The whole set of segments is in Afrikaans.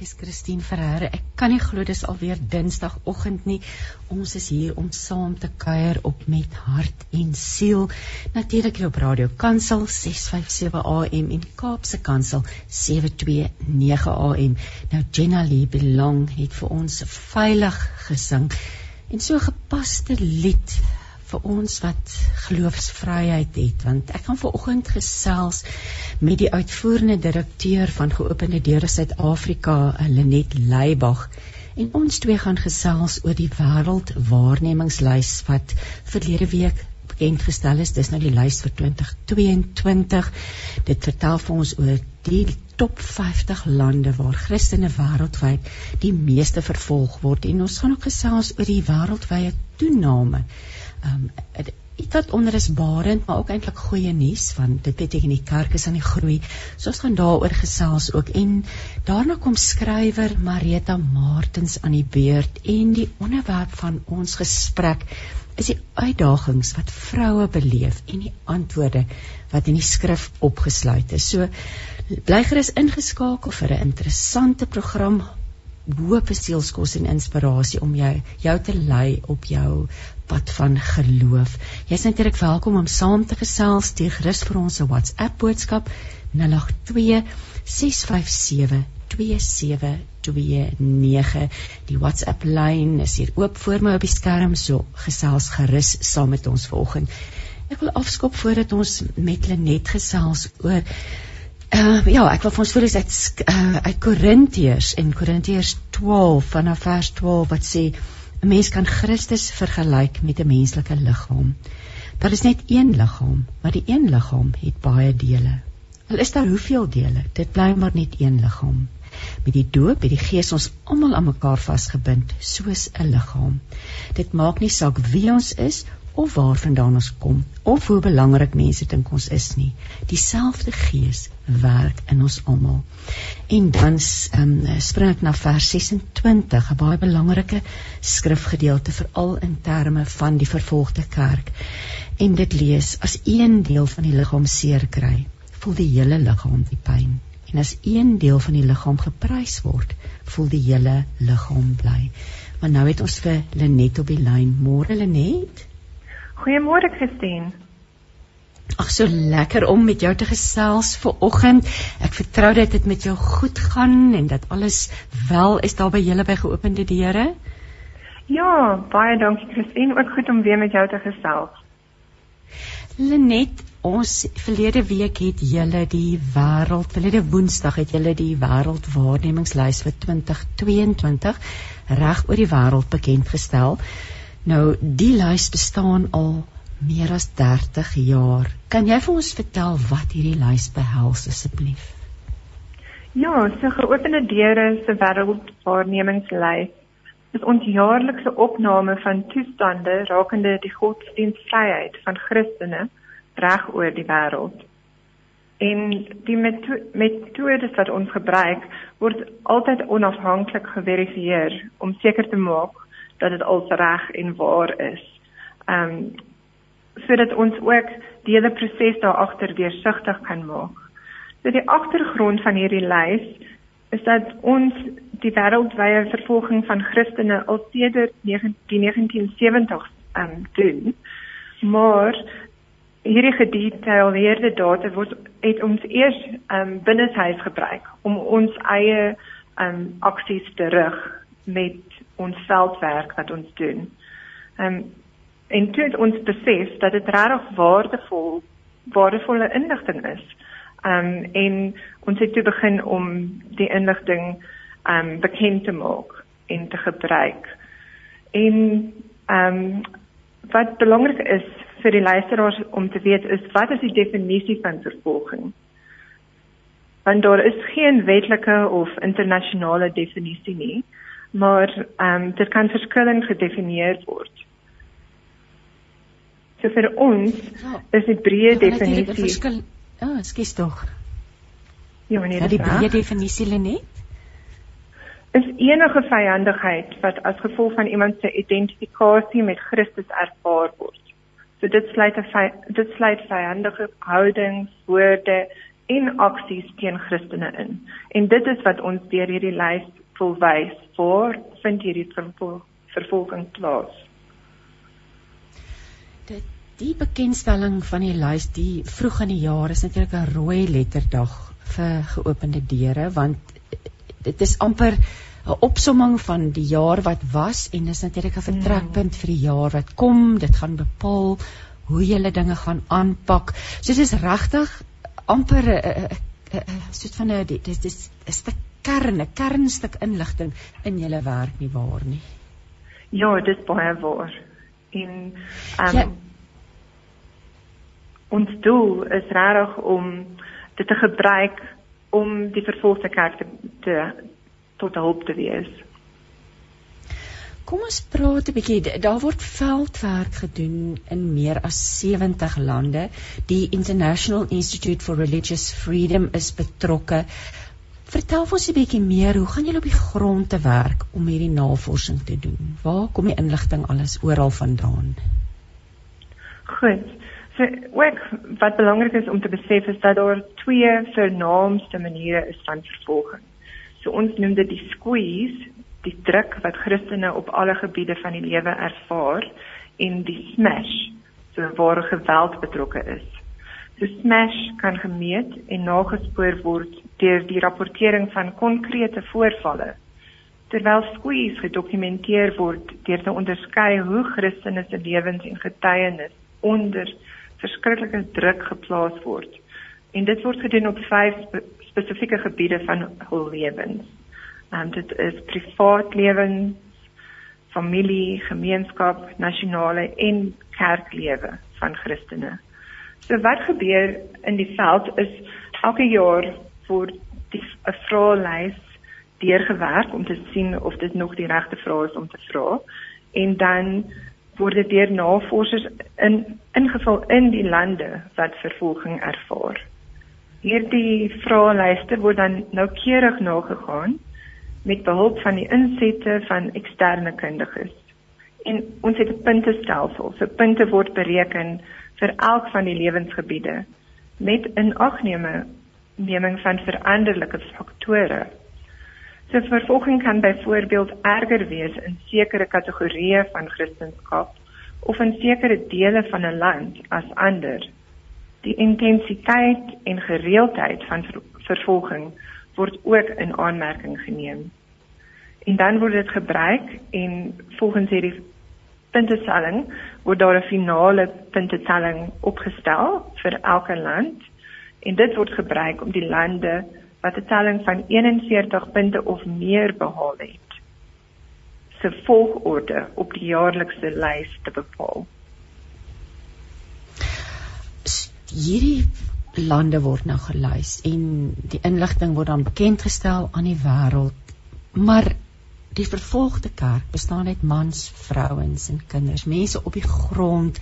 Goeiemôre, ek is Christine Ferreira. Ek kan nie glo dis alweer Dinsdagoggend nie. Ons is hier om saam te kuier op met hart en siel. Natuurlik hier op Radio Kansel 657 AM en Kaapse Kansel 729 AM. Nou Jenna Lee Belong het vir ons veilig gesing en so gepaste lied vir ons wat geloofsvryheid het want ek gaan vanoggend gesels met die uitvoerende direkteur van Geopende Deure Suid-Afrika, Lenet Leybag. En ons twee gaan gesels oor die wêreldwaarnemingslys wat verlede week bekend gestel is. Dis nou die lys vir 2022. Dit vertel vir ons oor die top 50 lande waar Christene wêreldwyd die meeste vervolg word en ons gaan ook gesels oor die wêreldwye toename um, dit wat onder is barend maar ook eintlik goeie nuus want dit beteken die kerk is aan die groei. So ons gaan daaroor gesels ook en daarna kom skrywer Marita Martens aan die beurt en die onderwerp van ons gesprek is die uitdagings wat vroue beleef en die antwoorde wat in die skrif opgesluit is. So bly gerus ingeskakel vir 'n interessante program hoop sielskos en inspirasie om jou jou te lei op jou pad van geloof. Jy's natuurlik welkom om saam te gesels. Stuur gerus vir ons 'n WhatsApp boodskap 082 657 2729. Die WhatsApp lyn is hier oop voor my op die skerm, so gesels gerus saam met ons vanoggend. Ek wil afskop voordat ons met Lenet gesels oor Uh, ja, ek wil vir ons voorlees uit uh, uit Korintiërs en Korintiërs 12 vanaf vers 12 wat sê 'n mens kan Christus vergelyk met 'n menslike liggaam. Daar is net een liggaam, maar die een liggaam het baie dele. Al is daar hoeveel dele, dit bly maar net een liggaam. Met die doop het die Gees ons almal aan mekaar vasgebind soos 'n liggaam. Dit maak nie saak wie ons is of waarvandaan ons kom of hoe belangrik mense dink ons is nie. Dieselfde Gees werk in ons almal. En dan um, spring ek na vers 26, 'n baie belangrike skrifgedeelte veral in terme van die vervolgde kerk. En dit lees: As een deel van die liggaam seer kry, voel die hele liggaam die pyn. En as een deel van die liggaam geprys word, voel die hele liggaam bly. Maar nou het ons vir Lenet op die lyn. Môre Lenet? Goeiemôre Christine. Ag so lekker om met jou te gesels vir oggend. Ek vertrou dat dit met jou goed gaan en dat alles wel is daar by julle by geopende deure. Ja, baie dankie Christine, ook goed om weer met jou te gesels. Lenet, ons verlede week het julle die wêreld, verlede Woensdag het julle die wêreldwaarnemingslys vir 2022 reg oor die wêreld bekend gestel. Nou die lys bestaan al meer as 30 jaar. Kan jy vir ons vertel wat hierdie lys behels asseblief? Ja, so geopende deure se wêreldwaarnemingslys is ons jaarlikse opname van toestande rakende die godsdienstvryheid van Christene reg oor die wêreld. En die metodes wat ons gebruik word altyd onafhanklik geverifieer om seker te maak dat dit al reg en waar is. Ehm um, sodat ons ook die hele proses daar agter deursigtig kan maak. So die agtergrond van hierdie lys is dat ons die wêreldwye vervolging van Christene al sedert die 1970s ehm um, doen. Maar hierdie gedetailleerde data word het ons eers ehm um, binneshuis gebruik om ons eie ehm um, aksies te rig met ons veldwerk wat ons doen. Ehm um, en toe het ons besef dat dit regtig waardevol waardevolle inligting is. Ehm um, en ons het toe begin om die inligting ehm um, bekend te maak en te gebruik. En ehm um, wat belangrik is vir die luisteraars om te weet is wat is die definisie van vervolging? Want daar is geen wetlike of internasionale definisie nie maar ehm um, dit kan verskillend gedefinieer word. So vir ons ja, is dit breë definisie. Ja, oh, skus tog. Ja, nee, Ja, die breë definisie Lenet. is enige vyandigheid wat as gevolg van iemand se identifikasie met Christus ervaar word. So dit sluit 'n dit sluit vyandige houdings, woorde en aksies teen Christene in. En dit is wat ons deur hierdie lys wil wys voor vind hierdie vervol- vervolging plaas. Dit die bekendstelling van die lys die vroeg in die jaar is natuurlik 'n rooi letterdag vir geopende deure want dit is amper 'n opsomming van die jaar wat was en dis natuurlik 'n vertrekpunt vir die jaar wat kom. Dit gaan bepaal hoe jy dinge gaan aanpak. So dit is regtig amper 'n soort van 'n dit is dis 'n stuk kern, 'n kernstuk inligting in julle werk nie waar nie. Ja, dis baie waar. En um, Ja. ons doel is regtig om dit te gebruik om die vervolgde kerk te, te tot hulp te wees. Kom ons praat 'n bietjie. Daar word veldwerk gedoen in meer as 70 lande. Die International Institute for Religious Freedom is betrokke. Vertel ons 'n bietjie meer, hoe gaan julle op die grond te werk om hierdie navorsing te doen? Waar kom die inligting alles oral vandaan? Goed. So ook wat belangrik is om te besef is dat daar twee vernaamste maniere is van vervolging. So ons noem dit die squeeze, die druk wat Christene op alle gebiede van die lewe ervaar en die smash, so waar geweld betrokke is. So smash kan gemeet en nagespoor word deur die rapportering van konkrete voorvalle terwyl squeeze gedokumenteer word deur te onderskei hoe Christene se lewens en getuienis onder verskriklike druk geplaas word. En dit word gedoen op vyf spe spesifieke gebiede van hul lewens. Um, dit is privaat lewens, familie, gemeenskap, nasionale en kerklewe van Christene. So wat gebeur in die veld is elke jaar word die 'n vraelys deurgewerk om te sien of dit nog die regte vrae is om te vra en dan word dit deur navorsers in ingevul in die lande wat vervolging ervaar. Hierdie vraelyste word dan noukeurig nagegaan met behulp van die insette van eksterne kundiges. En ons het 'n puntestelsel. So punte word bereken vir elk van die lewensgebiede met inagneming neming van veranderlike faktore. So vervolging kan byvoorbeeld erger wees in sekere kategorieë van Christendom of in sekere dele van 'n land as ander. Die intensiteit en gereeldheid van ver vervolging word ook in aanmerking geneem. En dan word dit gebruik en volgens hierdie puntetelling word daar 'n finale puntetelling opgestel vir elke land en dit word gebruik om die lande wat 'n telling van 41 punte of meer behaal het se volgorde op die jaarlikse lys te bepaal. Hierdie lande word nou gelys en die inligting word dan bekendgestel aan die wêreld. Maar die vervolgde kerk bestaan uit mans, vrouens en kinders, mense op die grond.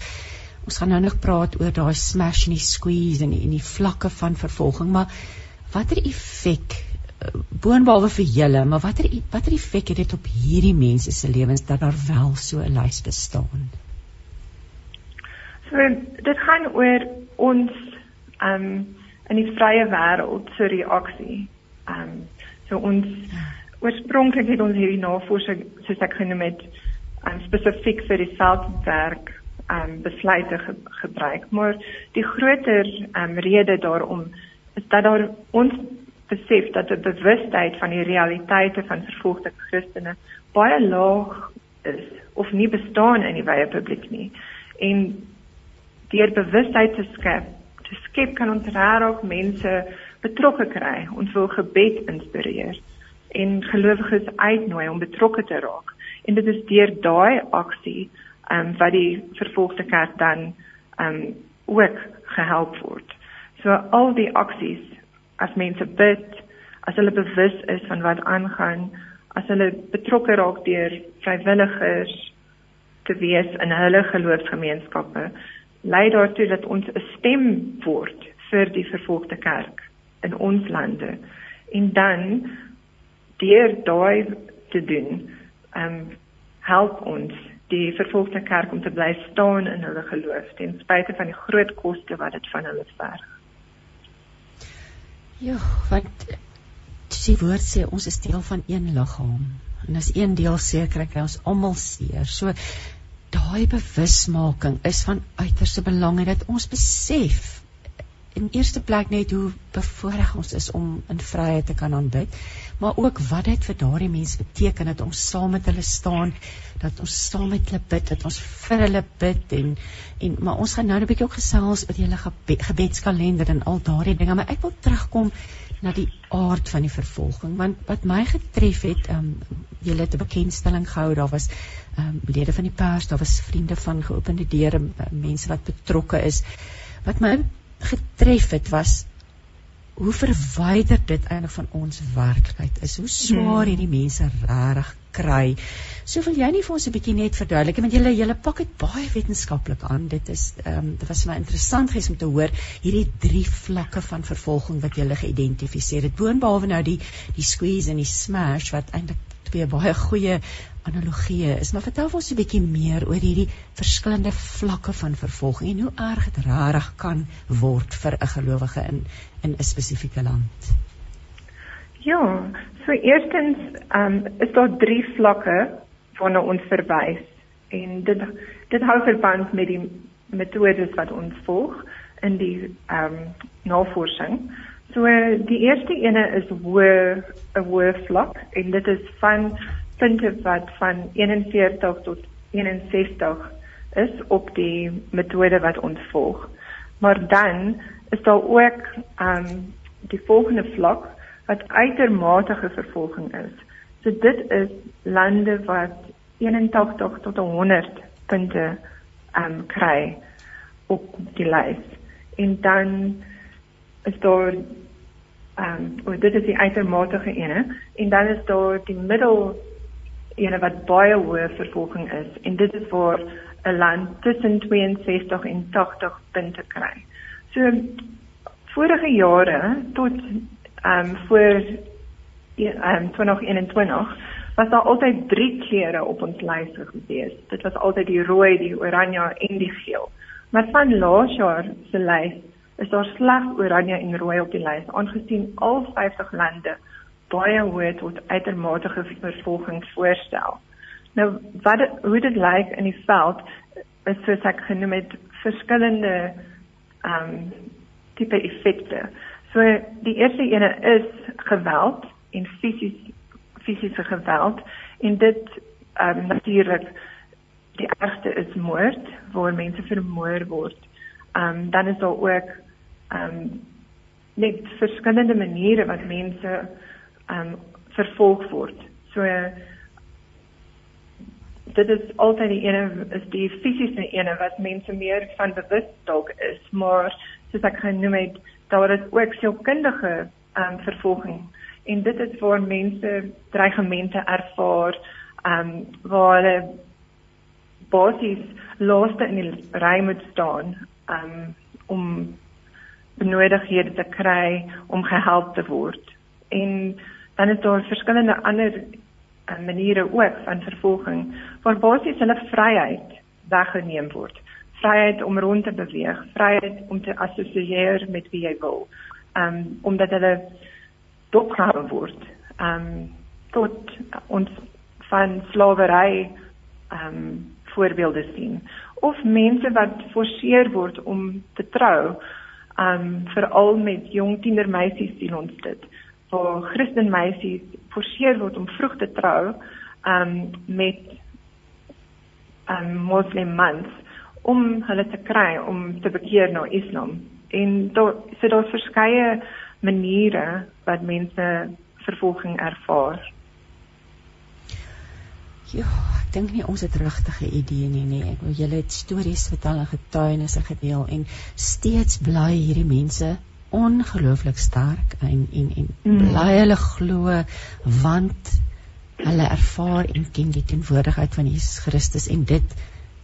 Ons gaan nou nog praat oor daai smash en die squeeze en die, en die vlakke van vervolging, maar watter effek eh, boonbehalwe vir julle, maar watter e- watter effek het dit op hierdie mense se lewens dat daar wel so 'n lys bestaan? So dit gaan oor ons um in die vrye wêreld se reaksie. Um so ons oorspronklik het ons hierdie navorsing soos ek genoem het um, spesifiek vir die veldwerk um besluite ge gebruik, maar die groter um rede daarom is dat daar ons besef dat 'n bewustheid van die realiteite van vervolgde Christene baie laag is of nie bestaan in die wye publiek nie. En deur bewustheid te skep, te skep kan ons regtig mense betrokke kry. Ons wil gebed inspireer en gelowiges uitnooi om betrokke te raak. En dit is deur daai aksie ehm um, wat die vervolgde kerk dan ehm um, ook gehelp word. So al die aksies as mense bid, as hulle bewus is van wat aangaan, as hulle betrokke raak deur vrywilligers te wees in hulle geloofsgemeenskappe, lei daartoe dat ons 'n stem word vir die vervolgde kerk in ons lande. En dan deur daai te doen, ehm um, help ons die vervolgde kerk om te bly staan in hulle geloof ten spyte van die groot koste wat dit van hulle verg. Ja, want die woord sê ons is deel van een liggaam en as een deel seer kry, kry ons almal seer. So daai bewusmaking is van uiterste belang en dat ons besef in eerste plek net hoe bevoorreg ons is om in vryheid te kan aanbid, maar ook wat dit vir daardie mense beteken dat ons saam met hulle staan, dat ons saam met hulle bid, dat ons vir hulle bid en en maar ons gaan nou 'n bietjie ook gesels oor hele gebedskalender en al daardie dinge, maar ek wil terugkom na die aard van die vervolging want wat my getref het, ehm um, julle het 'n bekendstelling gehou, daar was ehm um, lede van die pers, daar was vriende van geopende deure, mense wat betrokke is. Wat my getref het was hoe verwyder dit eintlik van ons werklikheid is. Hoe swaar hmm. hierdie mense regtig kry. So wil jy nie vir ons 'n bietjie net verduidelik want julle julle pak dit baie wetenskaplik aan. Dit is ehm um, dit was vir my interessant gees om te hoor hierdie drie vlakke van vervolging wat julle geïdentifiseer het. Boonbehalwe nou die die squeeze en die smash wat eintlik twee baie goeie analogieë is. Maar vertel ons 'n bietjie meer oor hierdie verskillende vlakke van vervolging en hoe erg dit rarig kan word vir 'n gelowige in in 'n spesifieke land. Ja, so eerstens um, is daar drie vlakke waarna ons verwys en dit dit hou verband met die metodes wat ons volg in die ehm um, navorsing. So die eerste ene is hoë 'n hoë vlak en dit is van punte wat van 41 tot 61 is op die metode wat ons volg. Maar dan is daar ook ehm um, die volgende vlak wat uitermate vervolging is. So dit is lande wat 81 tot 100 punte ehm um, kry op die lys. En dan is daar ehm um, dit is die uitermate ene en dan is daar die middel ene wat baie hoë vervolging is en dit is vir 'n land tussen 62 en 80 punte kry. So vorige jare tot ehm um, voor ehm um, 2021 was daar altyd drie kleure op ons lys gewees. Dit was altyd die rooi, die oranje en die geel. Maar van laas jaar se lys is daar slegs oranje en rooi op die lys aangesien al 50 lande baie hoë tot uitermate vervolging voorstel. Nou wat het, hoe dit lyk in die veld is soos ek genoem het verskillende ehm um, tipe effekte. So die eerste ene is geweld en fisies fisiese geweld en dit ehm um, natuurlik die ergste is moord waar mense vermoor word. Ehm um, dan is daar ook ehm um, net verskillende maniere wat mense um vervolg word. So dit is altyd die ene is die fisiese ene wat mense meer van bewus dalk is, maar soos ek genoem het, daar is ook sielkundige um vervolging en dit is waar mense dreigemente ervaar um waar hulle basies laaste in die ry moet staan um om benodighede te kry om gehelp te word. En dan is daar verskillende ander uh, maniere ook van vervolging waar basies hulle vryheid weggeneem word. Vryheid om rond te beweeg, vryheid om te assosieer met wie jy wil. Um omdat hulle dopgehou word. Um tot ons van slawery um voorbeelde sien of mense wat geforseer word om te trou um veral met jong tienermeisies sien ons dit waar Christen meisies forceer word om vroeg te trou um met um moslim mans om hulle te kry om te bekeer na Islam. En daar so daar's verskeie maniere wat mense vervolging ervaar. Ja, ek dink nie ons het regtige idee nie nie. Ek wil julle stories vertel en getuienisse gedeel en steeds bly hierdie mense ongelooflik sterk en en en mm. bly hulle glo want hulle ervaar en ken die teenwoordigheid van Jesus Christus en dit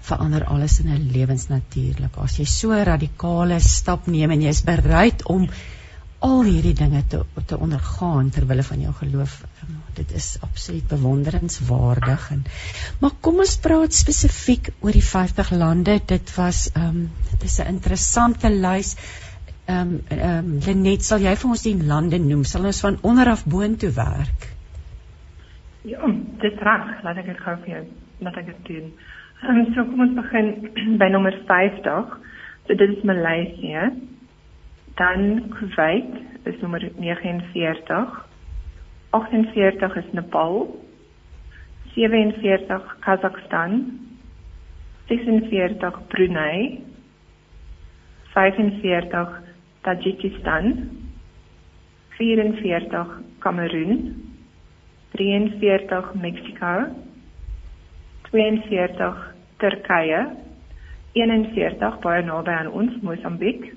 verander alles in 'n lewensnatuurlik. As jy so radikale stap neem en jy is bereid om al hierdie dinge te te ondergaan ter wille van jou geloof. Um, dit is absoluut bewonderenswaardig en maar kom ons praat spesifiek oor die 50 lande. Dit was ehm um, dit is 'n interessante lys. Ehm um, ehm um, Lenet, sal jy vir ons die lande noem? Sal ons van onder af boontoe werk? Ja, dit reg. Laat ek dit gou vir jou laat ek dit doen. Ehm um, so kom ons begin by nommer 50. So dit is Maleisië. Dan Kuwait is nommer 49. 48 is Nepal. 47 Kazakhstan. 46 Brunei. 45 Tajikistan. 44 Kameroen. 43 Mexico. 42 Turkye. 41 baie naby aan ons Mosambiek.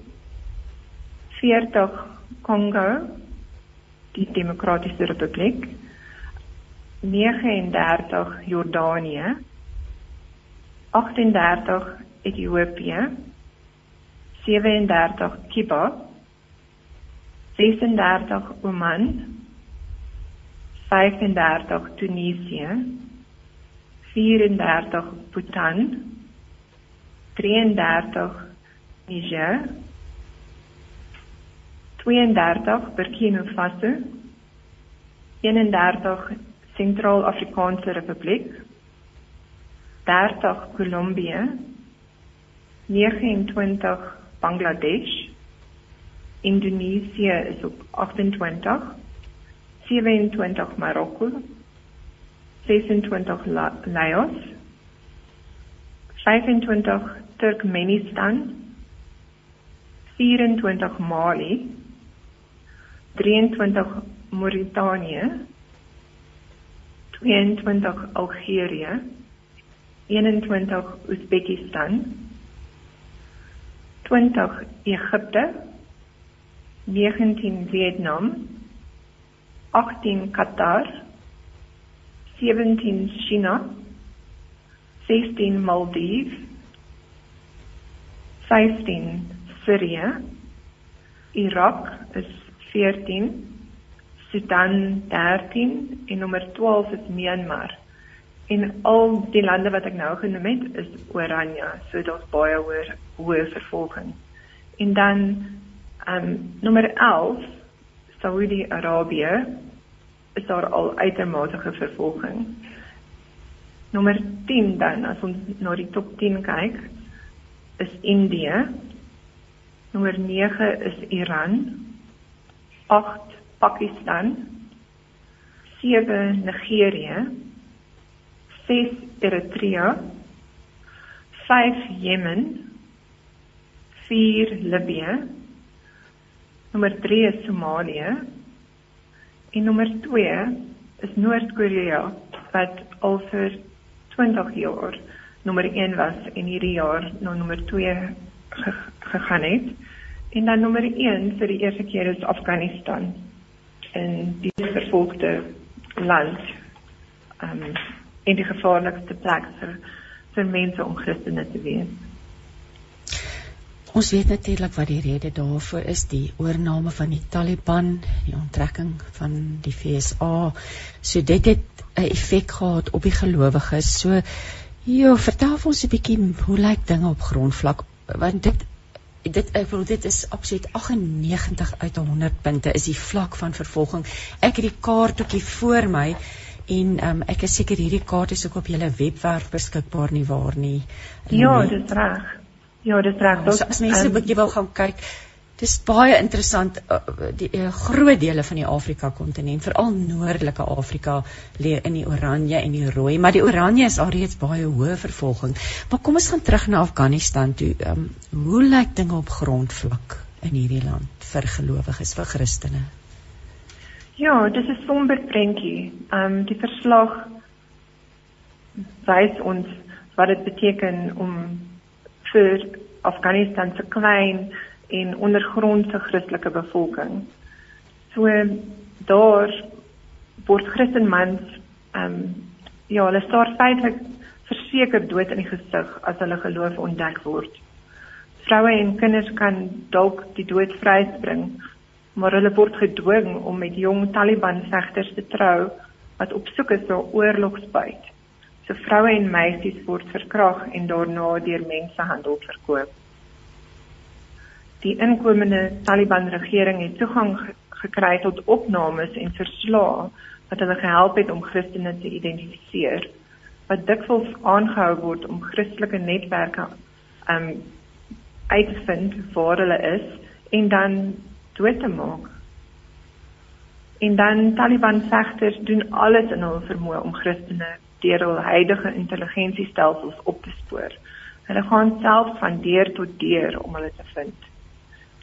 40 Kongo, die Demokratiese Republiek, 39 Jordanië, 38 Ethiopië, 37 Kiba, 36 Oman, 35 Tunesië, 34 Bhutan, 33 Niger, 32 Burkina Faso 31 Sentraal-Afrikaanse Republiek 30 Kolumbie 29 Bangladesh Indonesië is op 28 27 Marokko 26 Laos 25 Turkmenistan 24 Mali 23 Mauritanië 22 Algerië 21 Oezbekistan 20 Egipte 19 Vietnam 18 Qatar 17 China 16 Maldives 15 Syrië Irak is 14, Sudan 13 en nommer 12 is Myanmar. En al die lande wat ek nou genoem het is Oranje, so daar's baie hoër hoë vervolging. En dan ehm um, nommer 11 Saudi-Arabië is daar al uitermate vervolging. Nommer 10 dan as ons na die top 10 kyk is Indië. Nommer 9 is Iran. 8 Pakistan, 7 Nigerië, 6 Eritrea, 5 Jemen, 4 Libië, nommer 3 is Somalië en nommer 2 is Noord-Korea wat al vir 20 jaar nommer 1 was en hierdie jaar na nommer 2 gegaan het. En dan nommer 1 vir die eerste keer is Afghanistan in die vervolgde land. Ehm um, in die gevaarlikste plek vir vir mense om Christene te wees. Ons weet natuurlik wat die rede daarvoor is, die oorneem van die Taliban, die onttrekking van die FSA. So dit het 'n effek gehad op die gelowiges. So ja, vertel ons 'n bietjie hoe lyk dinge op grondvlak want dit dit ek wil dit is absoluut 98 uit 100 punte is die vlak van vervolging. Ek het die kaartjie voor my en um, ek is seker hierdie kaart is ook op julle webwerf beskikbaar nie waar nie. Ja, dis reg. Ja, dis reg. Ja, so, as mense 'n um, bietjie wil gaan kyk, Dis baie interessant uh, die uh, groot dele van die Afrika kontinent, veral noordelike Afrika lê in die oranje en die rooi, maar die oranje is alreeds baie hoë vervolging. Maar kom ons gaan terug na Afghanistan toe. Um, hoe lyk dinge op grondvlak in hierdie land vir gelowiges, vir Christene? Ja, dis 'n somber prentjie. Ehm um, die verslag wys ons wat dit beteken om vir Afghanistan se klein en ondergrondse Christelike bevolking. So daar word Christenmans ehm um, ja, hulle staar feitelik verseker dood in die gesig as hulle geloof ontdek word. Vroue en kinders kan dalk die dood vryspring, maar hulle word gedwing om met jong Taliban vegters te trou wat op soek is na oorlogsbyt. So vroue en meisies word verkrag en daarna deur mensehandel verkoop. Die inkomende Taliban regering het toegang gekry tot opnames en verslae wat hulle gehelp het om Christene te identifiseer wat dikwels aangehou word om Christelike netwerke um uit te vind waar hulle is en dan dood te maak. En dan Taliban vegters doen alles in hul vermoë om Christene deur hul huidige intelligensiestelsels op te spoor. Hulle gaan self van deur tot deur om hulle te vind.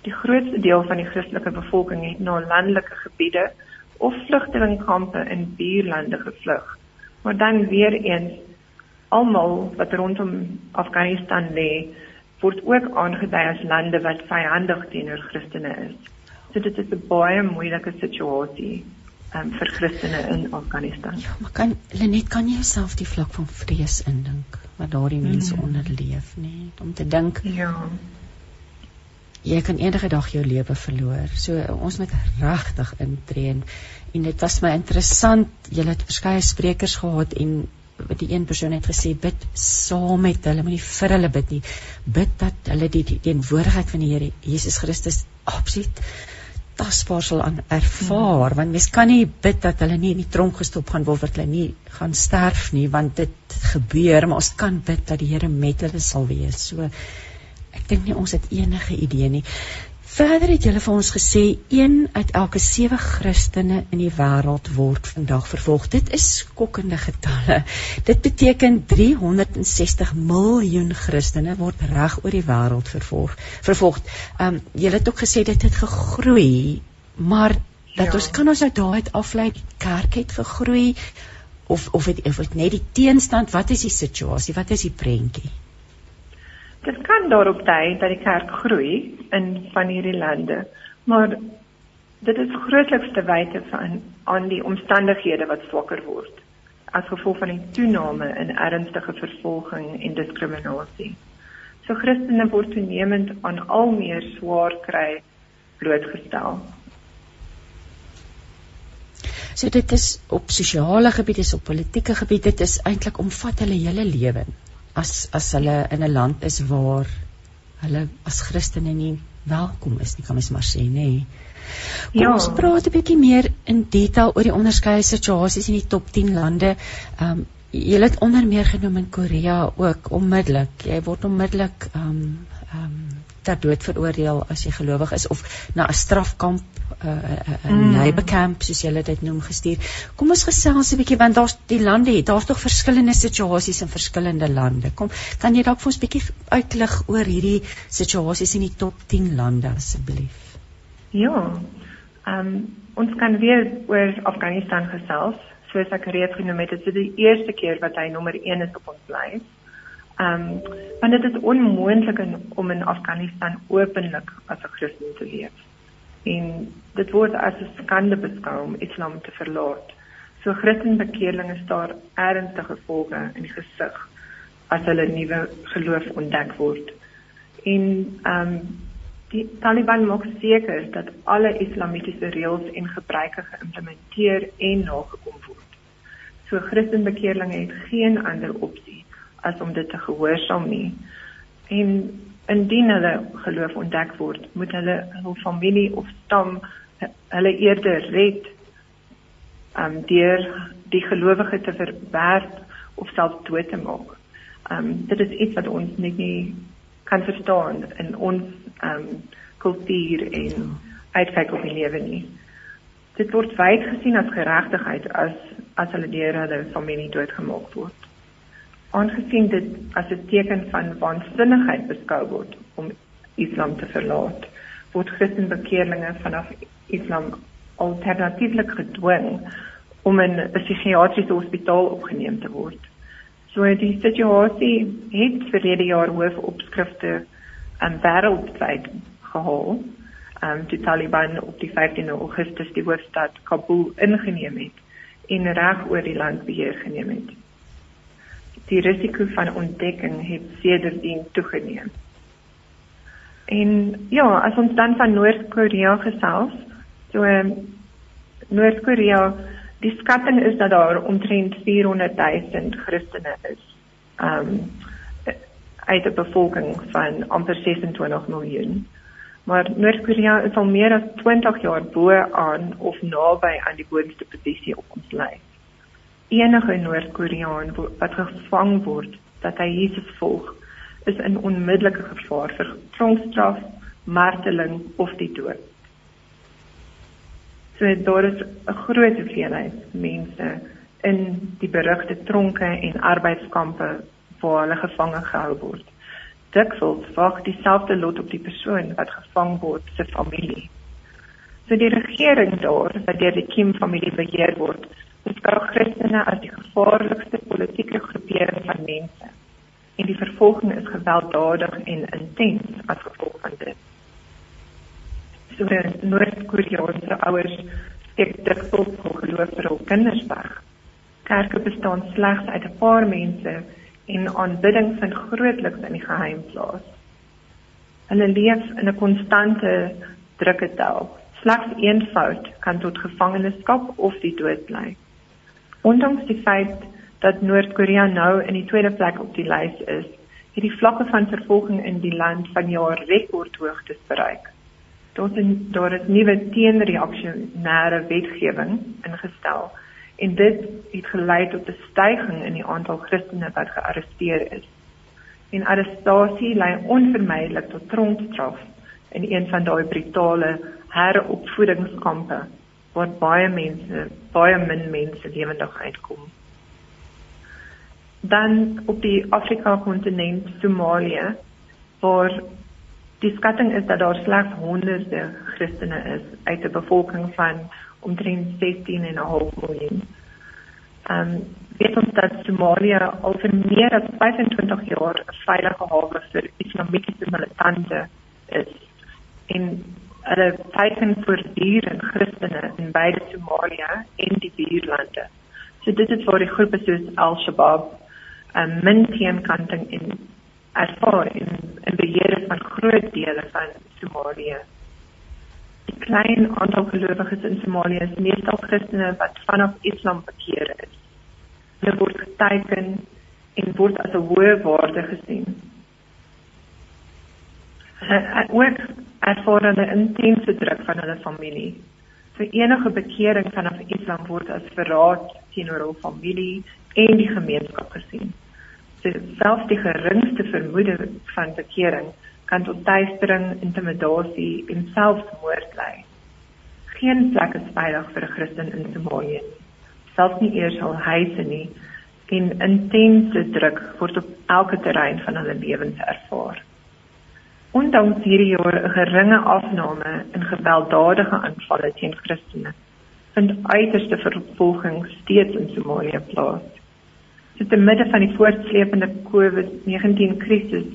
Die grootste deel van die Christelike bevolking het na landelike gebiede of vlugtelingkampe in buurlande gevlug. Maar dan weer eens almal wat rondom Afghanistan lê, word ook aangedui as lande wat vyandig teenoor Christene is. So dit is 'n baie moeilike situasie um, vir Christene in Afghanistan. Ja, maar kan Lenet kan jy jouself die vlak van vrees indink wat daardie mense mm. onderleef, nê? Nee? Om te dink Ja. Jy kan enige dag jou lewe verloor. So ons moet regtig intree en, en dit was my interessant. Jy het verskeie sprekers gehad en die een persoon het gesê bid saam met hulle, moenie vir hulle bid nie. Bid dat hulle die teenwoordigheid van die Here Jesus Christus absoluut tasbaar sal aan ervaar hmm. want mens kan nie bid dat hulle nie in die tronk gestop gaan word dat hulle nie gaan sterf nie want dit gebeur maar ons kan bid dat die Here met hulle sal wees so ek dink nie ons het enige idee nie Verder het julle vir ons gesê een uit elke 7 Christene in die wêreld word vandag vervolg. Dit is skokkende getalle. Dit beteken 360 miljoen Christene word reg oor die wêreld vervolg. Vervolg. Ehm um, julle het ook gesê dit het gegroei, maar dat ja. ons kan ons nou daaruit aflei kerk het gegroei of of het, of het net die teenstand, wat is die situasie? Wat is die prentjie? Dit kan daarop dui dat die kerk groei in van hierdie lande, maar dit is grootliks te wyte van aan die omstandighede wat swakker word as gevolg van die toename in ernstige vervolging en diskriminasie. So Christene word toenemend aan al meer swaar kry blootgestel. So dit is op sosiale gebied, is op politieke gebied, dit is eintlik omvat hulle hele lewe as as hulle in 'n land is waar hulle as Christene nie welkom is nie, kan mens maar sê, nê. Kom ja. ons praat 'n bietjie meer in detail oor die onderskeie situasies in die top 10 lande. Ehm um, jy het onder meer genoem in Korea ook onmiddellik. Jy word onmiddellik ehm um, ehm um, ter dood veroordeel as jy gelowig is of na 'n strafkamp 'n uh, uh, uh, mm. Neighborkamp soos hulle dit noem gestuur. Kom ons gesels 'n bietjie want daar's die lande het daar's tog verskillende situasies in verskillende lande. Kom, kan jy dalk vir ons bietjie uitlig oor hierdie situasies in die top 10 lande asseblief? Ja. Ehm um, ons kan weer oor Afghanistan gesels. Soos ek reeds genoem het, dit is die eerste keer wat hy nommer 1 is op ons lys. Ehm um, want dit is onmoontlik om in Afghanistan openlik as 'n Christen te leef. En dit word as 'n skande beskou om Islam te verlaat. So Christenbekeerling is daar ernstige gevolge in die gesig as hulle nuwe geloof ontdek word. En ehm um, die Taliban maak seker dat alle islamitiese reëls en gebruike geïmplementeer en nagekom word. So Christenbekeerling het geen ander opsie as om dit te gehoorsaam nie. En indien hulle geloof ontdek word, moet hulle hul familie of stam hulle eerder red um deur die gelowige te verwerp of self dood te maak. Um dit is iets wat ons net nie kan verstaan in ons um kultuur en uitkyk op die lewe nie. Dit word wyd gesien as geregtigheid as as hulle deur hulle familie doodgemaak word aangesien dit as 'n teken van waansinnigheid beskou word om Islam te verlaat, word Christenbekeerlinge vanaf Islam alternatiefelik gedwing om in 'n psigiatriese hospitaal opgeneem te word. So die situasie het verlede jaar hoof opskrifte aan wêreldwyd gehaal. Um, die Taliban op die 15 Augustus die hoofstad Kabul ingeneem het en reg oor die land beheer geneem het die risiko van ontdekking het sedertdien toegeneem. En ja, as ons dan van Noord-Korea gesels, So um, Noord-Korea, die skatting is dat daar omtrent 400 000 Christene is. Um uit 'n bevolking van amper 26 miljoen. Maar Noord-Korea is al meer as 20 jaar bo aan of naby aan die boonste posisie op ons lys. Enige Noord-Koreaan wat gevang word dat hy Jesus volg, is in onmiddellike gevaar vir tronkstraf, marteling of die dood. So daar is 'n groot hoeveelheid mense in die berugte tronke en arbeidskampe waar hulle gevange gehou word. Dikwels wag dieselfde lot op die persoon wat gevang word se familie. So die regering daar wat deur die Kim familie beheer word, beskou Christene as die gevaarlikste politieke groepering van mense. En die vervolging is gewelddadig en intens as gevolg van dit so Noord-Koreaanse ouers steek dikwels hul geloof vir hul kinders weg. Kerke bestaan slegs uit 'n paar mense en aanbidding vind grootliks in die geheim plaas. Hulle leef in 'n konstante drukke tel. Slegs een fout kan tot gevangenskap of die dood lei. Ondanks die feit dat Noord-Korea nou in die tweede plek op die lys is, het die vlakke van vervolging in die land van jaar rekordhoogtes bereik. Daar is daar is nuwe teenreaksionêre wetgewing ingestel en dit het gelei tot 'n stygings in die aantal Christene wat gearresteer is. En arrestasie lei onvermydelik tot tronkstraf in een van daai brutale heropvoedingskampe waar baie mense, baie min mense lewendig uitkom. Dan op die Afrika kontinent Somalië waar Die skatting is dat daar slegs honderde Christene is uit 'n bevolking van omtrent 16,5 miljoen. Ehm um, weet ons dat Somalië al vir meer as 25 jaar 'n veilige hawe vir islamitiese militante is. En hulle teiken en Christene in beide Somalië en die buurlande. So dit is vir die groepe soos Al-Shabaab 'n min teenkanting in ervaar en in beheer van groot dele van Somalië. Die klein aantal gelowiges in Somalië is meestal Christene wat vanaf Islam bekeer is. Hulle word geteken en word as 'n hoë waarde gesien. Hulle ook ervaar hulle intense druk van hulle familie. Vir enige bekering vanaf Islam word as verraad teenoor hul familie en die gemeenskap gesien selfs die geringste vermoede van bekering kan tot duistering, intimidasie en selfmoord lei. Geen plek is veilig vir 'n Christen in Somalië. Selfs nie eers al huise nie en intense druk word op elke terrein van hulle lewens ervaar. Ondanks hierdie jaar 'n geringe afname in gewelddadige aanvalle teen Christene, vind uiterste vervolging steeds in Somalië plaas. So te midde van die voortsleepende COVID-19 krisis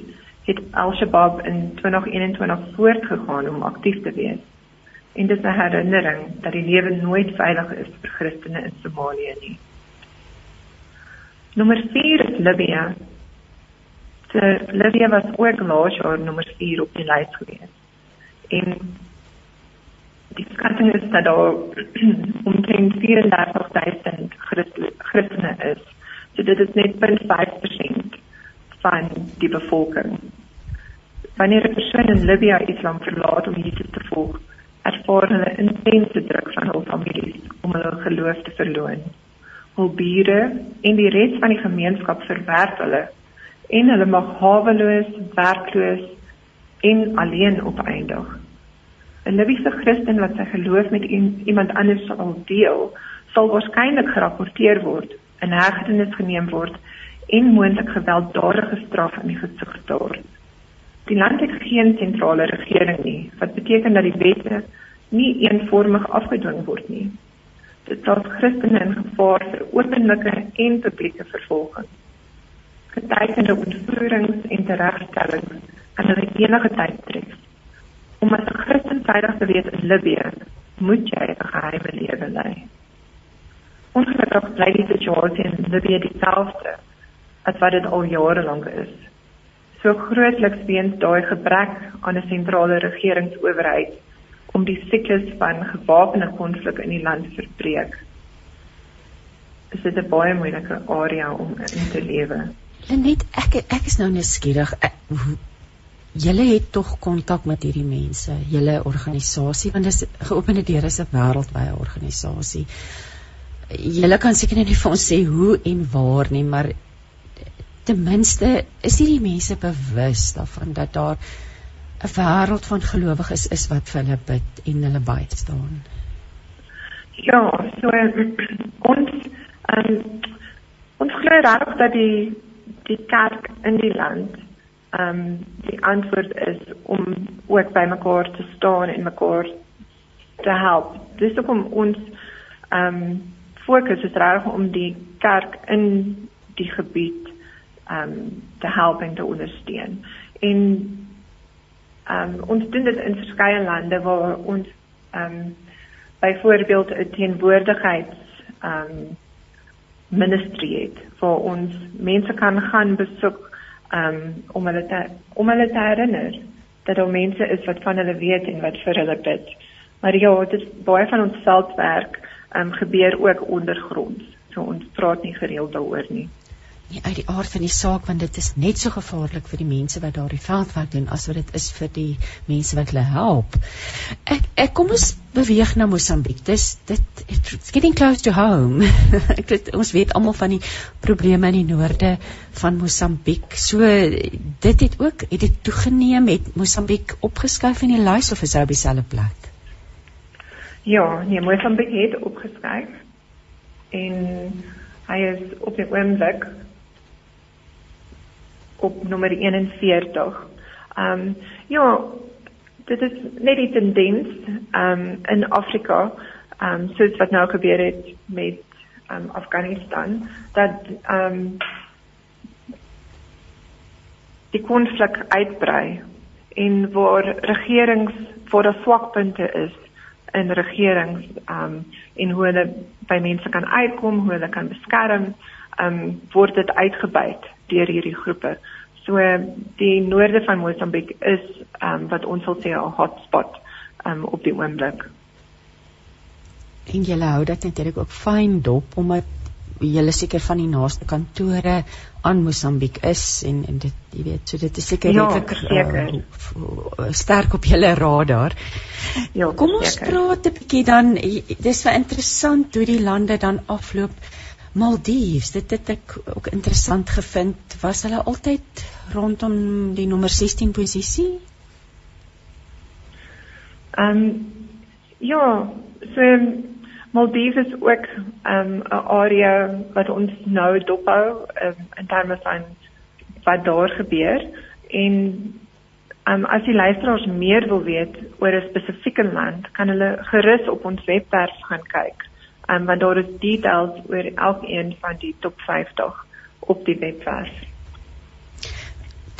het Al-Shabaab in 2021 voortgegaan om aktief te wees. En dit is 'n herinnering dat die lewe nooit veilig is vir Christene in Somalië nie. Nommer 4 is Libië. So Libië was ook laas jaar nommer 4 op die lys gewees. En die skatting is dat daar omtrent 34.000 Christene is So dit is net 0.5% van die bevolking. Wanneer 'n persoon in Libië Islam verlaat om Jesus te volg, ervaar hulle intense druk van hul families om hulle geloof te verloon. Hul bure en die res van die gemeenskap verwerp hulle en hulle mag haweloos, werkloos en alleen opeindig. 'n Libiese Christen wat sy geloof met iemand anders sal deel, sal waarskynlik gerapporteer word in hegtenis geneem word en moontlik gewelddadige straf in die gesig staar. Die land het geen sentrale regering nie, wat beteken dat die wette nie eenvormig afgedwing word nie. Dit plaas Christene in gevaar vir openlike en publieke vervolging. Getuigende ontvoerings en teregstellings kan hulle enige tyd tref. Om as 'n Christen veilig te wees in Libië, moet jy 'n geheime lewe lei. Ongelukkig bly die situasie in Libië dieselfde as wat dit al jare lank is. So grootliks weens daai gebrek aan 'n sentrale regeringsowerheid om die siklus van gewapende konflik in die land te verbreek. Dit is 'n baie moeilike area om in te lewe. Net ek ek is nou nuuskierig. Julle het tog kontak met hierdie mense, julle organisasie want dit is geopende deure is 'n wêreldwye organisasie. Julle kan seker net vir ons sê hoe en waar nie, maar ten minste is hierdie mense bewus daarvan dat daar 'n wêreld van gelowiges is wat vir hulle bid en hulle baie staan. Ja, so ons um, ons glo regtig dat die die kerk in die land ehm um, die antwoord is om ook by mekaar te staan en mekaar te help. Dis hoekom ons ehm um, fokus is regtig om die kerk in die gebied ehm um, te help en te ondersteun. En Um, ons doen dit in verskeie lande waar ons um, byvoorbeeld 'n teenwoordigheids um, ministry het waar ons mense kan gaan besoek um, om hulle te om hulle te herinner dat daar mense is wat van hulle weet en wat vir hulle bid. Maar ja, dit baie van ons veldwerk um, gebeur ook ondergronds. So ons praat nie gereeld daaroor nie nie uit die aard van die saak want dit is net so gevaarlik vir die mense wat daar die veldwerk doen as wat dit is vir die mense wat hulle help. Ek ek kom ons beweeg na Mosambiek. Dis dit it's getting close to home. ek weet ons weet almal van die probleme in die noorde van Mosambiek. So dit het ook het dit toegeneem het Mosambiek opgeskuif in die lys of is hy op dieselfde plek? Ja, nee, Mosambiek het opgeskuif en hy is op die oomblik op nommer 41. Ehm um, ja, dit is net die tendens ehm um, in Afrika ehm um, soos wat nou gebeur het met ehm um, Afghanistan dat ehm um, die konflik uitbrei en waar regerings voor 'n swakpunte is in regerings ehm um, en hoe hulle by mense kan uitkom, hoe hulle kan beskerm, ehm um, word dit uitgebuit deur hierdie groepe. So die noorde van Mosambiek is ehm um, wat ons sal sê 'n hotspot ehm um, op die oomblik. En jy hou dit natuurlik ook fyn dop omdat julle seker van die naaste kantore aan Mosambiek is en en dit jy weet so dit is seker ja, redelik uh, sterk op julle radar. Ja, kom ons seker. praat 'n bietjie dan dis vir interessant hoe die lande dan afloop. Maldives, dit het ek ook interessant gevind. Was hulle altyd rondom die nommer 16 posisie? Ehm um, ja, so Maldives is ook ehm, 'n um, area wat ons nou dophou um, in terme van wat daar gebeur en um, as die luisteraars meer wil weet oor 'n spesifieke land, kan hulle gerus op ons webwerf gaan kyk um, want daar is details oor elkeen van die top 50 op die webwerf.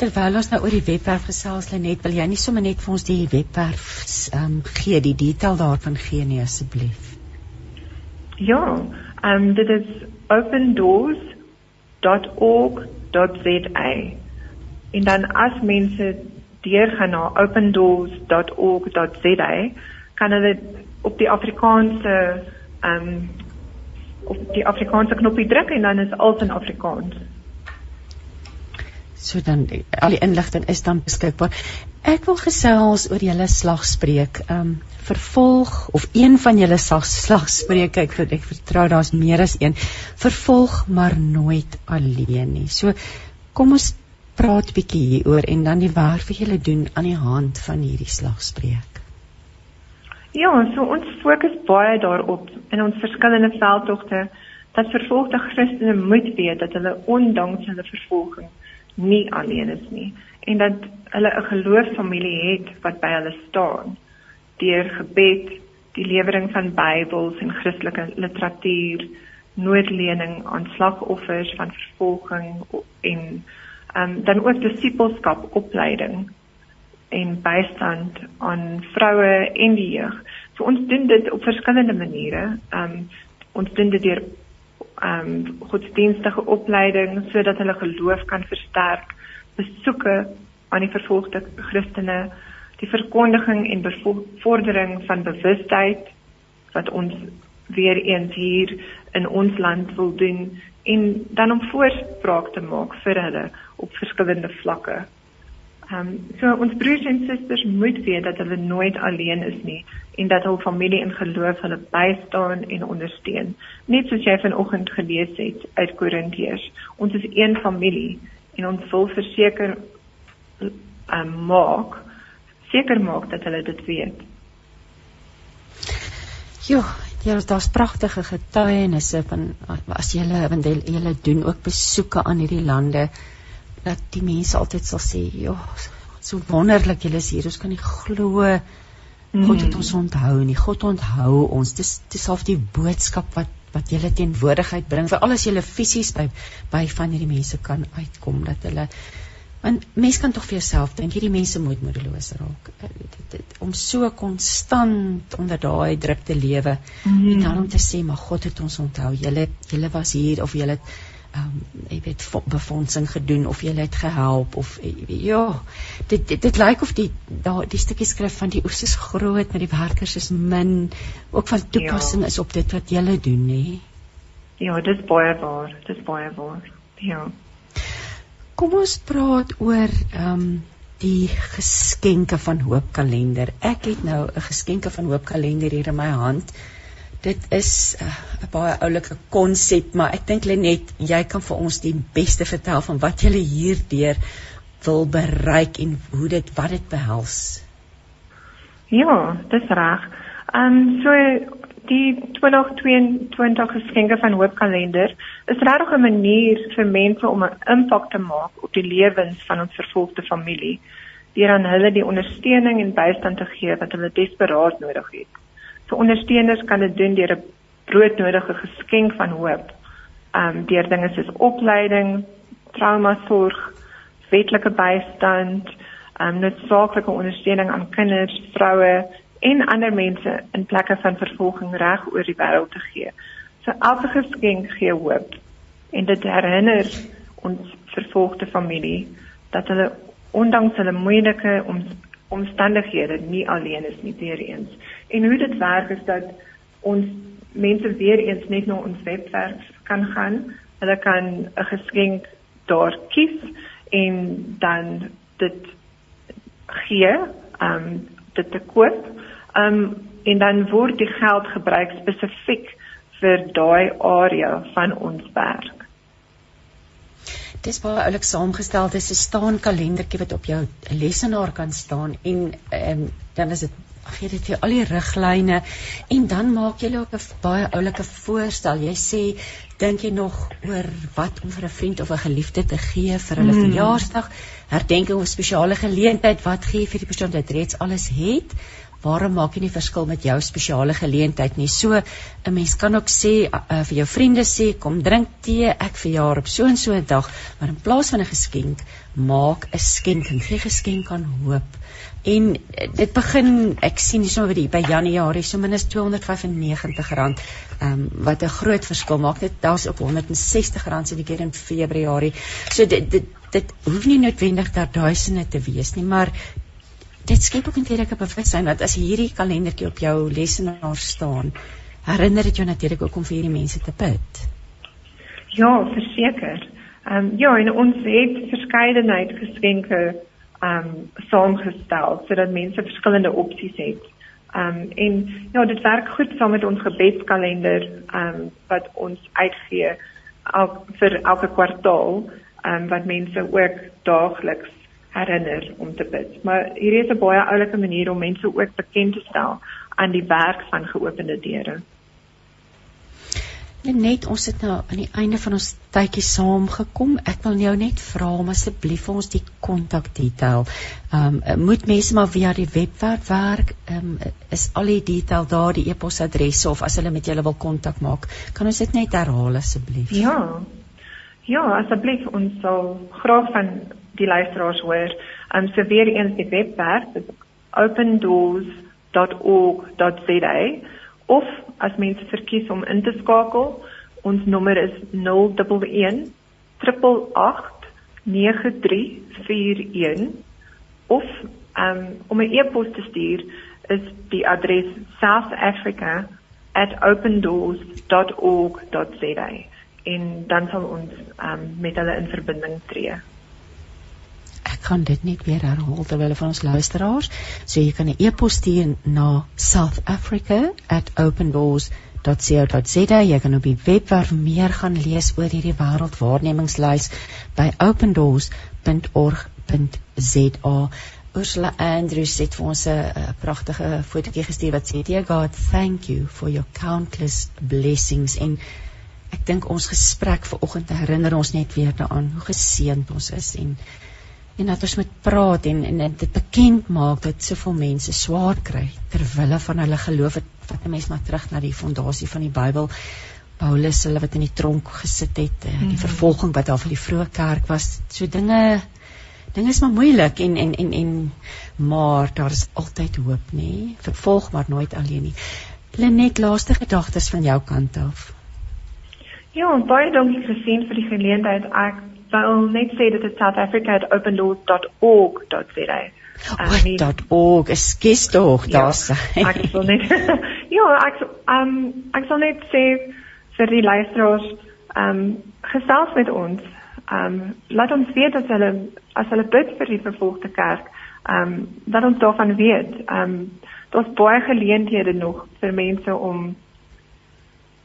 Terwyl ons nou oor die webwerf gesels, Lenet, wil jy nie sommer net vir ons die webwerf um, gee, die detail daarvan gee nie asseblief? Ja, um, dit is opendoors.org.za. En dan as mense deurgaan na opendoors.org.za, kan hulle op die Afrikaanse ehm um, op die Afrikaanse knoppie druk en dan is alles in Afrikaans. So dan al die inligting is dan beskikbaar. Ek wil gesels oor julle slagspreuk. Ehm um, vervolg of een van julle slagspreuke ek ek vertrou daar's meer as een. Vervolg maar nooit alleen nie. So kom ons praat bietjie hieroor en dan die werk wat julle doen aan die hand van hierdie slagspreuk. Ja, so ons fokus baie daarop in ons verskillende veldtogte dat vervolgde Christene moet weet dat hulle ondanks hulle vervolging nie alleen is nie en dat hulle 'n geloofsfamilie het wat by hulle staan deur gebed, die lewering van Bybels en Christelike literatuur, noodlening aan slagoffers van vervolging en um, dan ook disipelskap opleiding en bystand aan vroue en die jeug. So ons doen dit op verskillende maniere. Ehm um, ons doen dit deur ehm um, godsdienstige opleiding sodat hulle geloof kan versterk, besoeke aan die vervolgde Christene, die verkondiging en bevordering van bewustheid wat ons weer eens hier in ons land wil doen en dan om voorspraak te maak vir hulle op verskillende vlakke. Ehm um, so ons broers en susters moet weet dat hulle nooit alleen is nie en dat hul familie in geloof hulle bystaan en ondersteun. Net soos jy vanoggend gelees het uit Korintiërs. Ons is een familie en ons wil verseker ehm um, maak seker maak dat hulle dit weet. Ja, ja, daar's pragtige getuienisse van as jy hulle want jy doen ook besoeke aan hierdie lande dat die mense altyd sal sê, "Ja, so wonderlik julle is hier. Ons kan nie glo God het mm. ons onthou nie. God onthou ons. Dis dis half die boodskap wat wat julle teenwoordigheid bring. Vir alles julle fisies by by van hierdie mense kan uitkom dat hulle want mense kan tog vir jouself dink hierdie mense moet moedeloos raak. Eh, dit, dit, om so konstant onder daai druk te lewe mm. en dan om te sê maar God het ons onthou. Julle julle was hier of julle het um, jy weet befondsing gedoen of jy het gehelp of ja dit dit, dit lyk of die daar die stukkie skrif van die oes is groot maar die werkers is min. Ook van toepassing ja. is op dit wat jy doen nê Ja dis baie waar dis baie waar ja. Kom ons praat oor ehm um, die geskenke van hoop kalender ek het nou 'n geskenke van hoop kalender hier in my hand dit is eh, 'n uh, baie oulike konsep, maar ek dink Lenet, jy kan vir ons die beste vertel van wat jy hierdeur wil bereik en hoe dit wat dit behels. Ja, dis reg. Ehm um, so die 2022 geskenke van Hoop Kalender is regtig 'n manier vir mense om 'n impak te maak op die lewens van ons vervolgde familie deur aan hulle die ondersteuning en bystand te gee wat hulle desperaat nodig het vir ondersteuners kan dit doen deur 'n broodnodige geskenk van hoop. Um deur dinge soos opleiding, trauma sorg, wetlike bystand, um noodsaaklike ondersteuning aan kinders, vroue en ander mense in plekke van vervolging reg oor die wêreld te gee. So elke geskenk gee hoop en dit herinner ons vervolgde familie dat hulle ondanks hulle moeilike om, omstandighede nie alleen is nie weer eens. En hoe dit werk is dat ons mense weer eens net na ons webwerf kan gaan. Hulle kan 'n geskenk daar kies en dan dit gee, ehm um, dit te koop. Ehm um, en dan word die geld gebruik spesifiek vir daai area van ons werk. Dis baie oulik saamgestel. Dis 'n staan kalendertjie wat op jou lesenaar kan staan en ehm um, dan is dit gee dit vir al die riglyne en dan maak jy ook 'n baie oulike voorstel. Jy sê dink jy nog oor wat om vir 'n vriend of 'n geliefde te gee vir hulle mm. verjaarsdag, herdenking of spesiale geleentheid, wat gee jy vir die persoon wat reeds alles het? waarom maak jy nie verskil met jou spesiale geleentheid nie? So 'n mens kan ook sê uh, vir jou vriende sê kom drink tee, ek verjaar op so en so 'n dag, maar in plaas van 'n geskenk, maak 'n skenking, gee geskenk aan hoop. En uh, dit begin ek sien dis nou weer by Januarie so minstens R295 ehm um, wat 'n groot verskil maak. Dit daar's ook R160 se die keer in Februarie. So dit dit dit hoef nie noodwendig daar duisende te wees nie, maar dit skep ook eintlik 'n bewustheid dat as hierdie kalendertjie op jou lesenaar staan, herinner dit jou natuurlik ook om vir hierdie mense te bid. Ja, verseker. Ehm um, ja, en ons het verskeidenheid geskenke um, saamgestel sodat mense verskillende opsies het. Um, en ja, dit werk goed saam met ons gebedskalender um, wat ons uitgee al vir elke kwartaal um, wat mense ook daagliks herinner om te bid. Maar hier is 'n baie oulike manier om mense ook bekend te stel aan die werk van geopende deure. Net ons het nou aan die einde van ons tydjie saamgekom. Ek wil jou net vra om asseblief vir ons die kontakdetail. Ehm um, moet mense maar via die webwerf werk? Ehm um, is al die detail daar, die e-posadresse of as hulle met julle wil kontak maak, kan ons dit net herhaal asseblief? Ja. Ja, asseblief ons sal graag van die luisteraars hoor. Um so weer eens die webwerf opendoors.org.za of as mense verkies om in te skakel, ons nommer is 011 888 9341 of um, om 'n e-pos te stuur is die adres southafrica@opendoors.org.za en dan sal ons um, met hulle in verbinding tree. Ek kan dit net weer herhaal terwyl van ons luisteraars, so jy kan 'n e-pos stuur na southafrica@opendoors.co.za. Jy kan op die webwerf meer gaan lees oor hierdie wêreldwaarnemingslys by opendoors.org.za. Ursula Andrews het vir ons 'n pragtige fotootjie gestuur wat sê Dear God, thank you for your countless blessings en ek dink ons gesprek vanoggend herinner ons net weer daaraan hoe geseënd ons is en en dat ons moet praat en en dit bekend maak dat soveel mense swaar kry ter wille van hulle geloof. Wat 'n mens maar terug na die fondasie van die Bybel. Paulus hulle wat in die tronk gesit het, eh, die -hmm. vervolging wat daar vir die vroeë kerk was. So dinge dinge is maar moeilik en en en en maar daar is altyd hoop nê vervolg maar nooit alleen nie Lenet laaste gedagtes van jou kant af Ja baie dankie gesien vir die geleentheid ek wil net sê dat dit South Africa at opendoors.org.za Wat org ekskuus tog ja, daar sê. ek wil net Ja ek um ek sal net sê vir die luisteraars um gesels met ons. Um, laat ons weet dat hulle as hulle bid vir die vervolgde kerk, um, dat ons daarvan weet. Um, daar's baie geleenthede nog vir mense om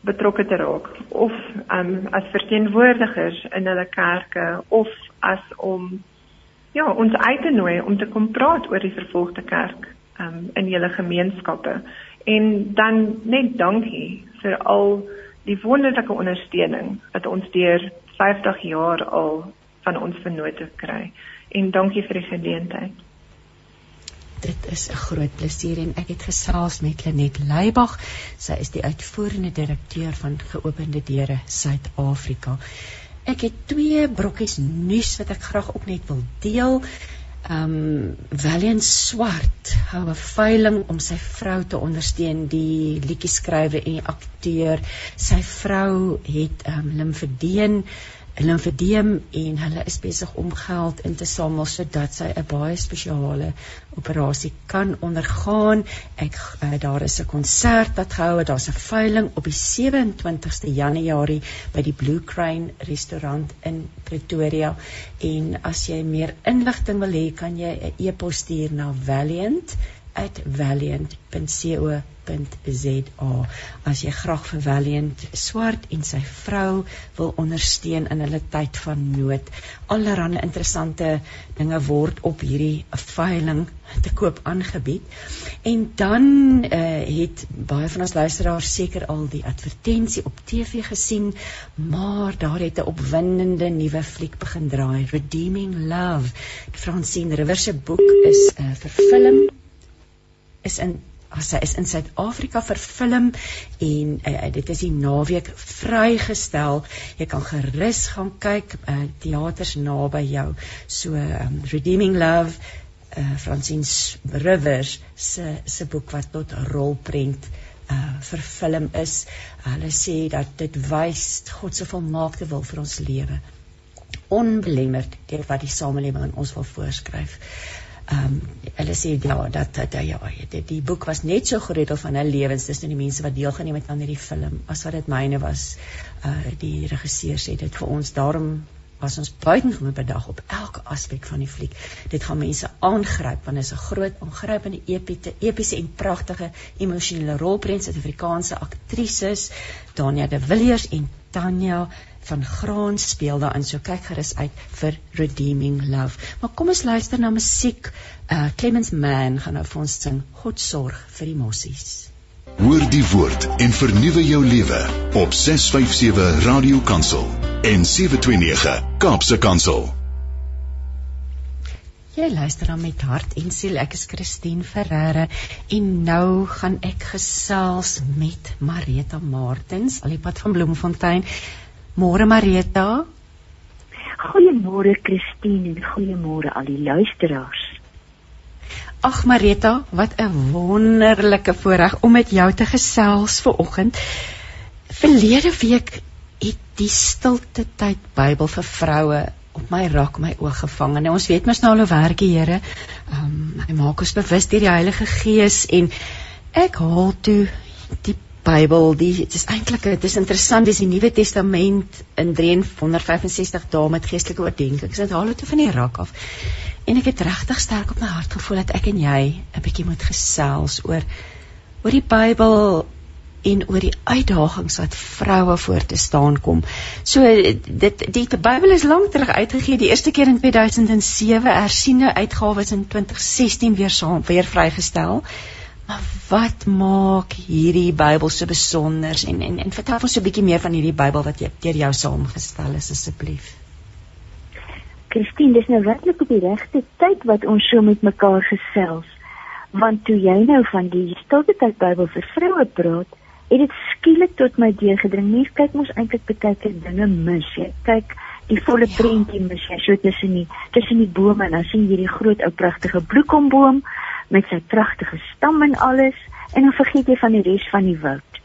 betrokke te raak of um, as verteenwoordigers in hulle kerke of as om ja, ons uit te nooi om te kom praat oor die vervolgde kerk um, in julle gemeenskappe. En dan net dankie vir al die wonderlike ondersteuning wat ons deur 50 jaar al van ons vennote kry. En dankie vir die geleentheid. Dit is 'n groot plesier en ek het gesels met Lenet Leybag. Sy is die uitvoerende direkteur van Geopende Deure Suid-Afrika. Ek het twee brokkies nuus wat ek graag ook net wil deel. Um Valiant Swart hou 'n veiling om sy vrou te ondersteun, die liedjie skrywer en akteur. Sy vrou het um limfedeen limfedeem en hulle is besig om geld in te samel sodat sy 'n baie spesiale operasie kan ondergaan. Ek uh, daar is 'n konsert wat gehou het. Daar's 'n veiling op die 27ste Januarie by die Blue Crane restaurant in Pretoria. En as jy meer inligting wil hê, kan jy 'n e-pos stuur na valiant@valiant.co www.valiant.za as jy graag vir Valiant swart en sy vrou wil ondersteun in hulle tyd van nood. Allerhande interessante dinge word op hierdie veiling te koop aangebied. En dan uh, het baie van ons luisteraars seker al die advertensie op TV gesien, maar daar het 'n opwindende nuwe fliek begin draai, Redeeming Love. Francine Rivers se boek is uh, verfilm is in as hy is in Suid-Afrika verfilm en uh, dit is die naweek vrygestel. Jy kan gerus gaan kyk uh, teaters naby jou. So um, Redeeming Love uh, Francine Rivers se se boek wat tot rolprent uh verfilm is. Hulle sê dat dit wys God se volmaakte wil vir ons lewe. Onbelemmerd deur wat die samelewing ons wil voorskryf ehm um, hulle sê ja dat dat ja dit die boek was net so geredel van hulle lewens tussen die mense wat deelgeneem het aan hierdie film as wat dit myne was. Uh die regisseur sê dit vir ons daarom was ons buitengewoon bedag op elke aspek van die fliek. Dit gaan mense aangryp want dit is 'n groot ongrypende epiese epiese en pragtige emosionele rolprent Suid-Afrikaanse aktrises Dania de Villiers en Tanya van Graan speel daarin. So kyk gerus uit vir Redeeming Love. Maar kom ons luister na musiek. Uh Clemens Mann gaan nou vir ons sing God sorg vir die mossies. Hoor die woord en vernuwe jou lewe op 657 Radio Kansel en 729 Kaapse Kansel. Jy luister dan met hart en siel. Ek is Christine Ferreira en nou gaan ek gesels met Marita Martins, al die pad van Bloemfontein. Môre Marita. Goeiemôre Christine en goeiemôre al die luisteraars. Ag Marita, wat 'n wonderlike voorreg om met jou te gesels ver oggend. Verlede week het die stilte tyd Bybel vir vroue op my raak my oog gevang. En nou ons weet mos nou al hoe werk die Here. Ehm um, hy maak ons bewus deur die Heilige Gees en ek haal toe die Bybel, die dit is eintlik dit is interessant, dis die Nuwe Testament in 365 dae met geestelike oordeenkings. Dit haal dit van die rak af. En ek het regtig sterk op my hart gevoel dat ek en jy 'n bietjie moet gesels oor oor die Bybel en oor die uitdagings wat vroue voor te staan kom. So dit die, die Bybel is lank terug uitgegee, die eerste keer in 2007, hersiene uitgawes in 2016 weer saam weer vrygestel. Maar wat maak hierdie Bybel so besonder en en en vertel ons so 'n bietjie meer van hierdie Bybel wat jy deur jou saamgestel is asseblief. Christine, dis nou werklik op die regte tyd wat ons so met mekaar gesels. Want toe jy nou van die stilte tyd Bybel vir vroue praat, het dit skielik tot my deurgedring. Mens kyk mos eintlik baie keer dinge mis. Jy kyk die volle prentjie mis jy so tussen die tussen die bome en dan sien jy die groot ou pragtige bloekomboom met sy pragtige stam en alles en dan vergeet jy van die res van die woud.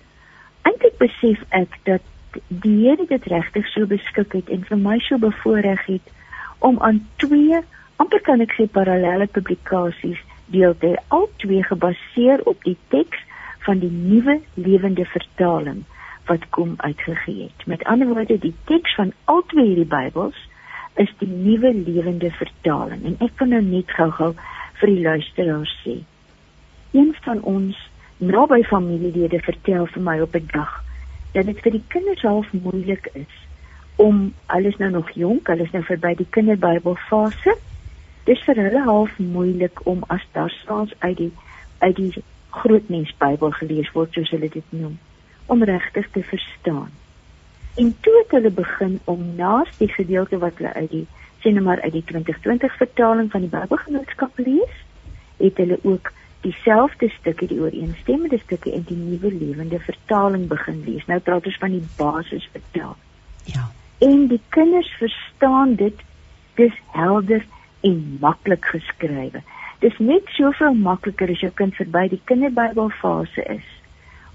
Eintlik besef ek dat die Here dit regtig so beskik het en vir my so bevoorreg het om aan twee amper kan ek sê parallelle publikasies deel te al twee gebaseer op die teks van die nuwe lewende vertaling wat kom uitgegee het. Met ander woorde, die teks van al twee hierdie Bybels is die nuwe lewende vertaling en ek kan nou net gou-gou vir die luisteraars sê. Een van ons naby familielede vertel vir my op 'n dag dat dit vir die kinders half moeilik is om alles nou nog jonk, hulle is nou verby die kinderbybelfase. Dis vir hulle half moeilik om as daar saans uit die uit die groot mens Bybel gelees word soos hulle dit noem om regtig te verstaan. En toe het hulle begin om naas die gedeelte wat hulle uit die sien nou maar uit die 2020 vertaling van die Bybelgenootskap lees, het hulle ook dieselfde stukke, die ooreenstemmende stukke in die nuwe lewende vertaling begin lees. Nou praat ons van die basis vertaling. Ja. En die kinders verstaan dit dis helder en maklik geskrywe. Dis net soveel makliker as jou kind verby die kinderbybelfase is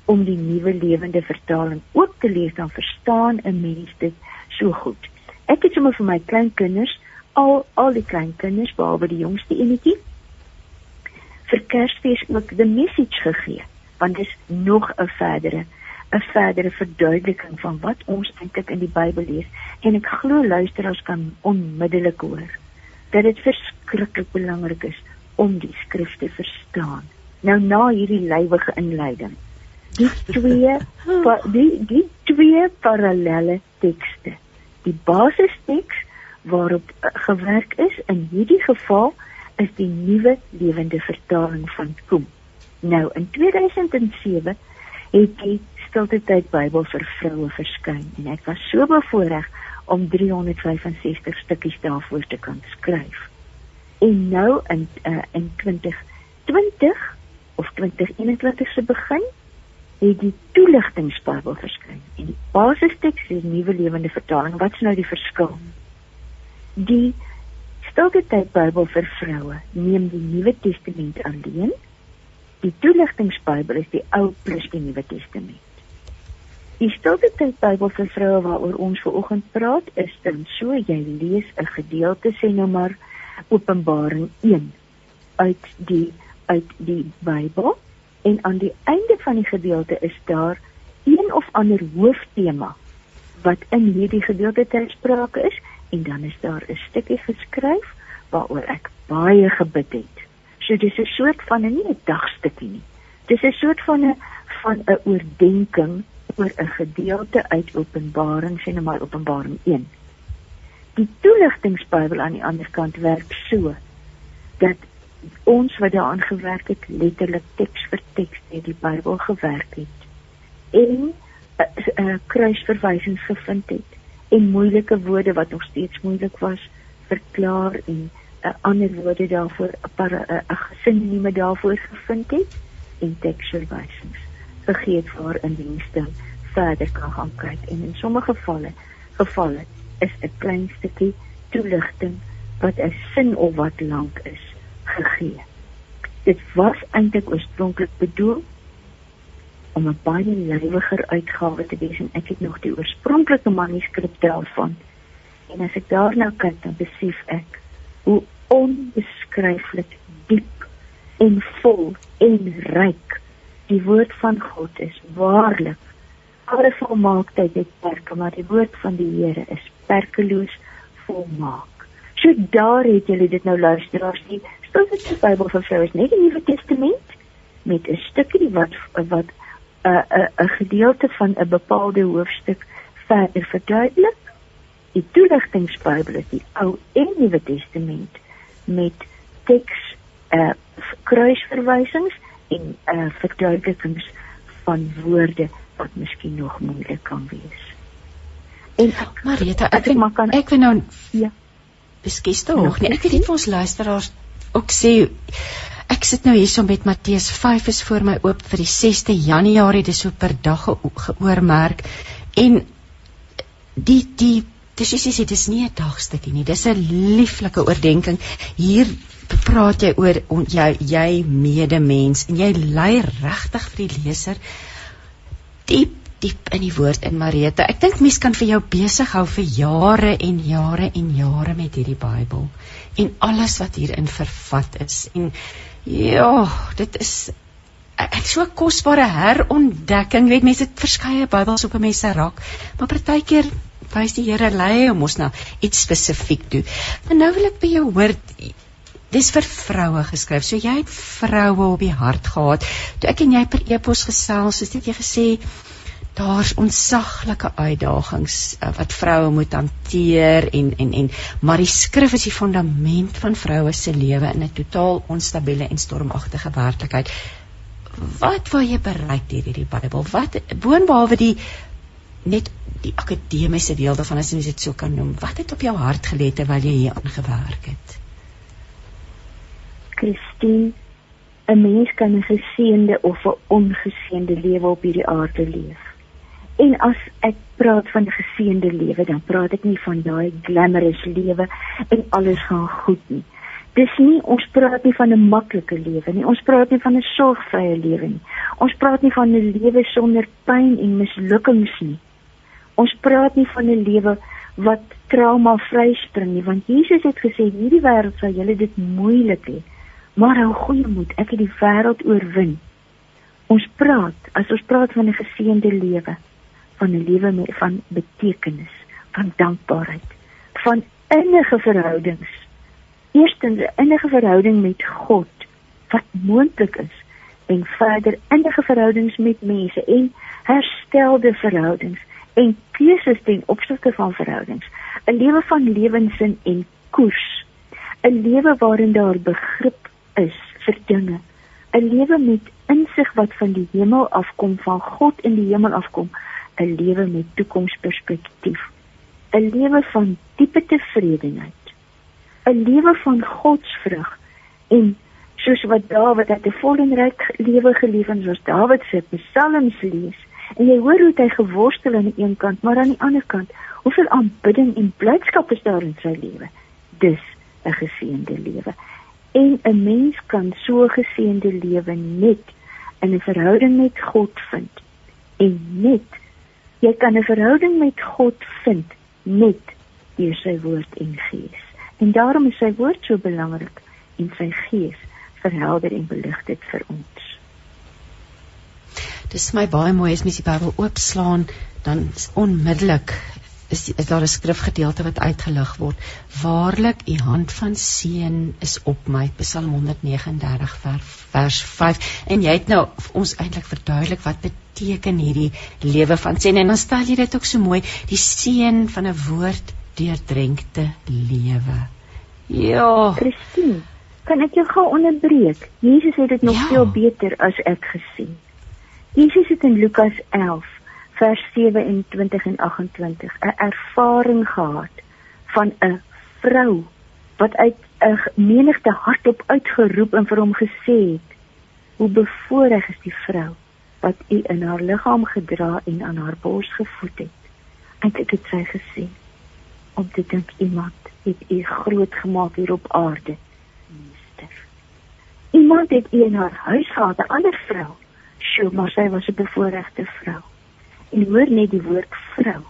om die nuwe lewende vertaling ook te lees dan verstaan 'n mens dit so goed. Ek het sommer vir my kleinkinders al al die kleinkinders behalwe die jongste enetjie vir Kersfees ook die message gegee want dit is nog 'n verdere 'n verdere verduideliking van wat ons eintlik in die Bybel lees en ek glo luisteraars kan onmiddellik hoor dat dit verskriklik belangrik is om die skrif te verstaan. Nou na hierdie lywige inleiding. Die twee die die twee parallelle tekste. Die basisteks waarop uh, gewerk is in hierdie geval is die nuwe lewende vertaling van Kom. Nou in 2007 het die stilte tyd Bybel vir vroue verskyn en ek was so bevoorreg om 365 stukkies daarvoor te kan skryf en nou in uh, in 2020 of 2021 se begin het die toeligtingsbybel verskyn. En die basisteks is nuwe lewende vertaling. Wat is nou die verskil? Die stilte tyd bybel vir vroue neem die nuwe testament alleen. Die toeligtingsbybel is die ou plus die nuwe testament. Die stilte tyd Bybel vir vroue waaroor ons ver oggend praat is dan so jy lees 'n gedeelte sê nou maar Openbaring 1 uit die uit die Bybel en aan die einde van die gedeelte is daar een of ander hooftema wat in hierdie gedeelte ter sprake is en dan is daar 'n stukkie geskryf waaroor ek baie gebid het. So dis 'n soort van 'n nie 'n dagstukkie nie. Dis 'n soort van 'n van 'n oordeenking oor 'n gedeelte uit Openbaring, net maar Openbaring 1 die toeligtingsbybel aan die ander kant werk so dat ons wat daaraan gewerk het letterlik teks vir teks in die Bybel gewerk het en 'n uh, uh, uh, kruisverwysings gevind het en moeilike woorde wat nog steeds moeilik was verklaar en 'n uh, ander woorde daarvoor 'n uh, uh, sinonieme daarvoor gevind het en teksverwysings vergeet waar in dienste verder kan gaan kyk en in sommige gevalle gevalle is 'n klein stukkie toeligting wat 'n sin of wat lank is gegee. Dit was eintlik oorspronklik bedoel om 'n baie lywiger uitgawe te wees en ek het nog die oorspronklike manuskrip daarvan En as ek daarna kyk, dan besef ek hoe onbeskryflik diep en vol en ryk die woord van God is. Waarlik, alle volmaaktheid het perke, maar die woord van die Here is perkeloos volmaak. So daar het julle dit nou luisteraars nie. Dit die Bybel vir vroue is net die Nuwe Testament met 'n stukkie wat wat 'n uh, 'n uh, 'n gedeelte van 'n bepaalde hoofstuk verder verduidelik. Die toeligtingsbybel is die Ou en Nuwe Testament met teks uh kruisverwysings en uh verduidelikings van woorde wat miskien nog moeilik kan wees. En ek, Marita, ek ek, kan, ek wil nou ja. Beskes tog nog nie. Ek het dit vir ons luisteraars ook sê ek sit nou hierso met Matteus 5 is voor my oop vir die 6de Januarie dis so per dag geoormerk. En die die dis is dis dis nie 'n dagstukkie nie. Dis 'n lieflike oordeenking hier praat jy oor on, jou jy medemens en jy lei regtig vir die leser diep diep in die woord in Marita. Ek dink mense kan vir jou besig hou vir jare en jare en jare met hierdie Bybel en alles wat hierin vervat is. En ja, dit is ek so kosbare herontdekking. Weet mense het verskeie Bybels op 'n mens se rak, maar partykeer wys die Here lei om ons na iets spesifiek toe. Maar nou wil ek by jou hoor Dis vir vroue geskryf. So jy het vroue op die hart gehad. Toe ek en jy per e-pos gesels, het jy gesê daar's onsaglike uitdagings uh, wat vroue moet hanteer en en en maar die skrif is die fundament van vroue se lewe in 'n totaal onstabiele en stormagtige werklikheid. Wat wil jy bereik deur hierdie Bybel? Wat boonbehalwe die net die akademiese deel daarvan as jy dit so kan noem, wat het op jou hart gelê terwyl jy hier aangewerk het? Christine, 'n mens kan 'n geseënde of 'n ongeseënde lewe op hierdie aarde leef. En as ek praat van geseënde lewe, dan praat ek nie van daai glamorous lewe en alles gaan goed nie. Dis nie ons praat nie van 'n maklike lewe nie. Ons praat nie van 'n sorgvrye lewe nie. Ons praat nie van 'n lewe sonder pyn en mislukkings nie. Ons praat nie van 'n lewe wat trauma vryspring nie, want Jesus het gesê hierdie wêreld sal julle dit moeilik hê. Maar hou goeie moed, ek het die wêreld oorwin. Ons praat, as ons praat van 'n geseënde lewe, van 'n lewe met van betekenis, van dankbaarheid, van innige verhoudings. Eerstens 'n innige verhouding met God wat moontlik is en verder innige verhoudings met mense en herstelde verhoudings en keuses ten opsigte van verhoudings. 'n Lewe van lewensin en koers. 'n Lewe waarin daar begrip is vir dinge. 'n Lewe met insig wat van die hemel afkom, van God in die hemel afkom, 'n lewe met toekomsperspektief. 'n Lewe van diepe tevredenheid. 'n Lewe van godsvrug en soos wat Dawid het 'n vollenryk lewe geleef en soos Dawid se psalms lees en jy hoor hoe hy geworstel aan die een kant maar aan die ander kant hoeveel aanbidding en blydskap is daar in sy lewe dis 'n geseënde lewe en 'n mens kan so geseënde lewe net in 'n verhouding met God vind. En net jy kan 'n verhouding met God vind net deur sy woord en gees. En daarom is sy woord so belangrik en sy gees verhelder en belig dit vir ons. Dis my baie mooi as mens die Bybel oopslaan dan onmiddellik is, is daar 'n skrifgedeelte wat uitgelig word. Waarlik, u hand van seën is op my. Psalm 139 vers, vers 5. En jy het nou ons eintlik verduidelik wat beteken hierdie lewe van seën en dan stel jy dit ook so mooi, die seën van 'n woord deurdrenkte lewe. Ja. Christine, kan ek jou gou onderbreek? Jesus het dit nog ja. veel beter as ek gesien. Jesus het in Lukas 11 vers 27 en 28 'n ervaring gehad van 'n vrou wat uit 'n menigte hardop uitgeroep en vir hom gesê het hoe bevoorreg is die vrou wat u in haar liggaam gedra en aan haar bors gevoed het. Dit het sy gesê om te dink iemand het u groot gemaak hier op aarde meester. Iemand het u in haar huis gehad 'n ander vrou. Sjoe maar sy was 'n bevoorregte vrou. En hoor net die woord vrou.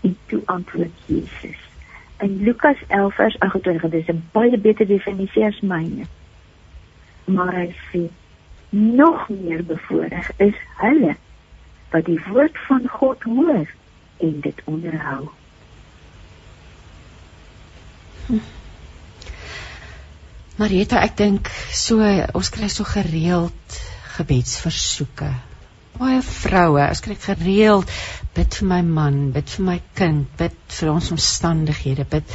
En toe antwoord Jesus: In Lukas 11 vers 28, dis 'n baie beter definisie as myne. Maar hy sê nog meer bevoordeel is hulle wat die woord van God hoor en dit onderhou. Hm. Marita, ek dink so ons kry so gereeld gebedsversoeke. Baie vroue, ek kry gereeld bid vir my man, bid vir my kind, bid vir ons omstandighede, bid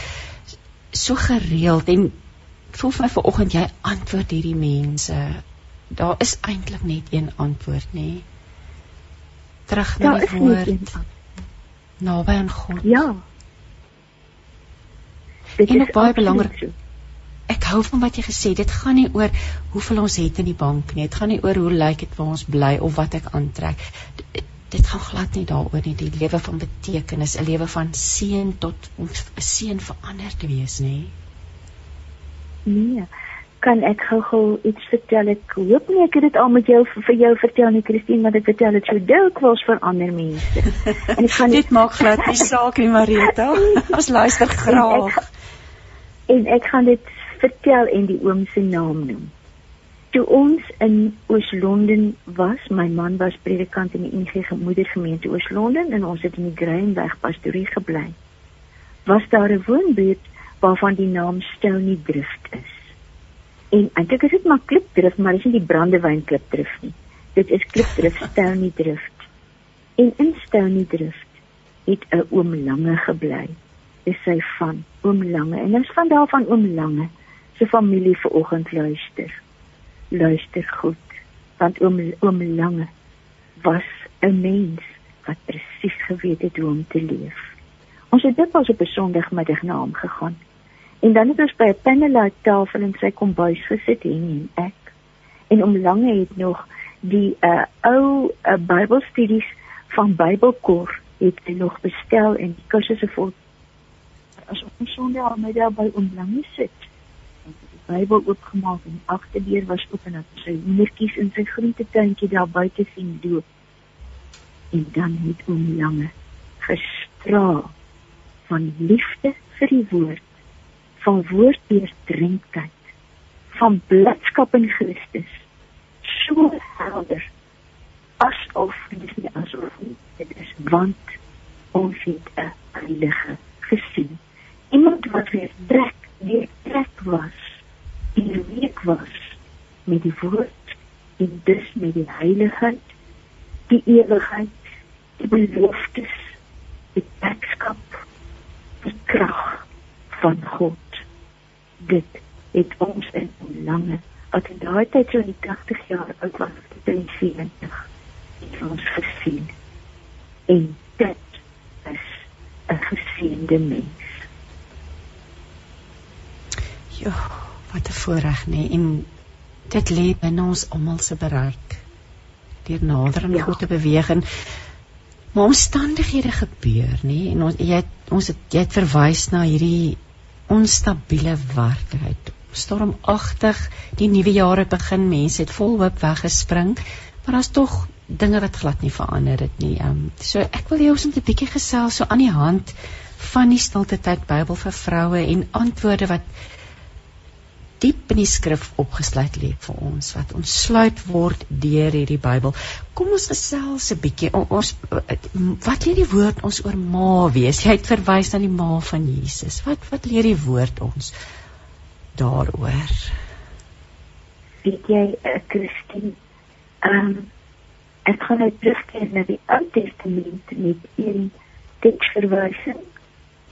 so gereeld en voel vir my vanoggend jy antwoord hierdie mense. Daar is eintlik net een antwoord, nê? Terug na die woord. Naby aan God. Ja. Dit en is baie belangrik. Ek hou van wat jy gesê. Dit gaan nie oor hoeveel ons het in die bank nie. Dit gaan nie oor hoe lyk dit waar ons bly of wat ek aantrek. Dit, dit gaan glad nie daaroor nie. Die lewe van betekenis, 'n lewe van seën tot om 'n seën vir ander te wees, nê? Nee. Kan ek gou-gou iets vertel? Ek hoop nie ek het dit al met jou vir jou vertel nie, Christine, want ek vertel dit so dikwels vir ander mense. En ek gaan dit maak glad nie saak nie, Marita. Ons luister graag. En ek, en ek gaan dit vertel en die oom se naam noem. Toe ons in Oos-London was, my man was predikant in die NG Gemoedergemeente Oos-London en ons het in die Greenweg pastorie gebly. Was daar 'n woonbuurt waarvan die naam Stony Drift is. En eintlik is dit maar Klipdrift, maar dis nie die Brandewyn Klipdrift nie. Dit is Klipdrift Stony Drift. En in Stony Drift het 'n oom Lange gebly. Dis sy van oom Lange en ons van daarvan oom Lange se familie ver oggend luister. Luister goed, want oom oom Lange was 'n mens wat presies geweet het hoe om te leef. Ons het dit pas op 'n Sondagmiddag na hom gegaan. En dan het ons by 'n panelite tafel in sy kombuis gesit en ek en oom Lange het nog die uh, ou uh, Bybelstudies van Bybelkor het hy nog bestel en die kursusse vir as ons Sondagmiddag by oom Lange sit Bybel oopgemaak en die agterdeur was oop en het sy hoendertjies in sy groentetuintjie daar buite sien loop. En dan het oom Lange gestraal van liefde vir die woord, van woorddeurdrinktheid, van blydskap in Christus. So helder asof dit nie asof dit is want ons het 'n heilige gesien. Iemand wat weer trek, weer trek was in week was met die woord en dus met die heiligheid, die ewigheid, die beloftes, die tekskap, die krag van God. Dit het ons in lange wat in daai tyd so in die 80 jaar oud was, dit in 70 het ons gesien. En dit is 'n geseënde mens. Ja wat 'n voorreg nê en dit lê binne ons almal se bereik deur nader aan ja. God te beweeg en maar omstandighede gebeur nê en ons jy het, ons het jy het verwys na hierdie onstabiele werklikheid stormagtig die nuwe jaar het begin mense het vol hoop weggespring maar daar's tog dinge wat glad nie verander het nie. Um, so ek wil jou net 'n bietjie gesels so aan die hand van die stilte tyd Bybel vir vroue en antwoorde wat diep in die skrif opgesluit lê vir ons wat ontsluit word deur hierdie Bybel. Kom ons gesels 'n bietjie ons wat leer die woord ons oor ma wees? Jy het verwys na die ma van Jesus. Wat wat leer die woord ons daaroor? Weet jy, uh, Christine, ehm um, ek gaan net terugkeer na die Ou Testament met een teksverwysing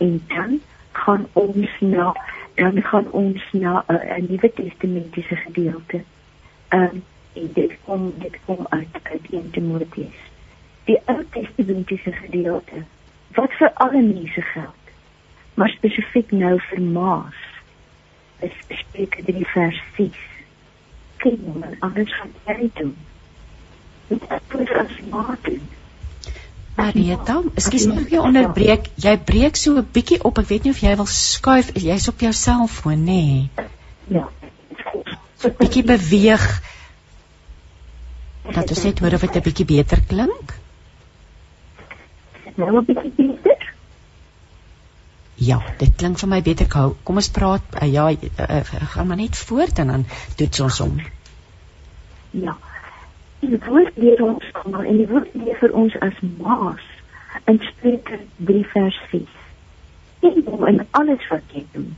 en dan gaan ons na dan gaan ons na eh, 'n uh, nuwe testamentiese gedeelte. Ehm um, dit kom dit kom uit uit 1 Timoteus. Die Ou Testamentiese gedeelte wat vir alle mense geld, maar spesifiek nou vir maas. Is Spreuke 3 vers 6. Kyk maar, anders gaan jy doen. Dit is as Martin. Marieta, ekskuus mag ek jou onderbreek? Jy breek so 'n bietjie op. Ek weet nie of jy wil skuif. Jy's op jou selfoon, nê? Nee. Ja. So 'n bietjie beweeg. Dat ons net hoor of dit 'n bietjie beter klink. Nou 'n bietjie beter. Ja, dit klink vir my beter. Kom ons praat ja, uh, gaan maar net voort en dan toets ons hom. Ja. Die woord leer ons maar en die woord leer vir ons as maas in Spreuke 3 vers 6. En hom in alles wat jy doen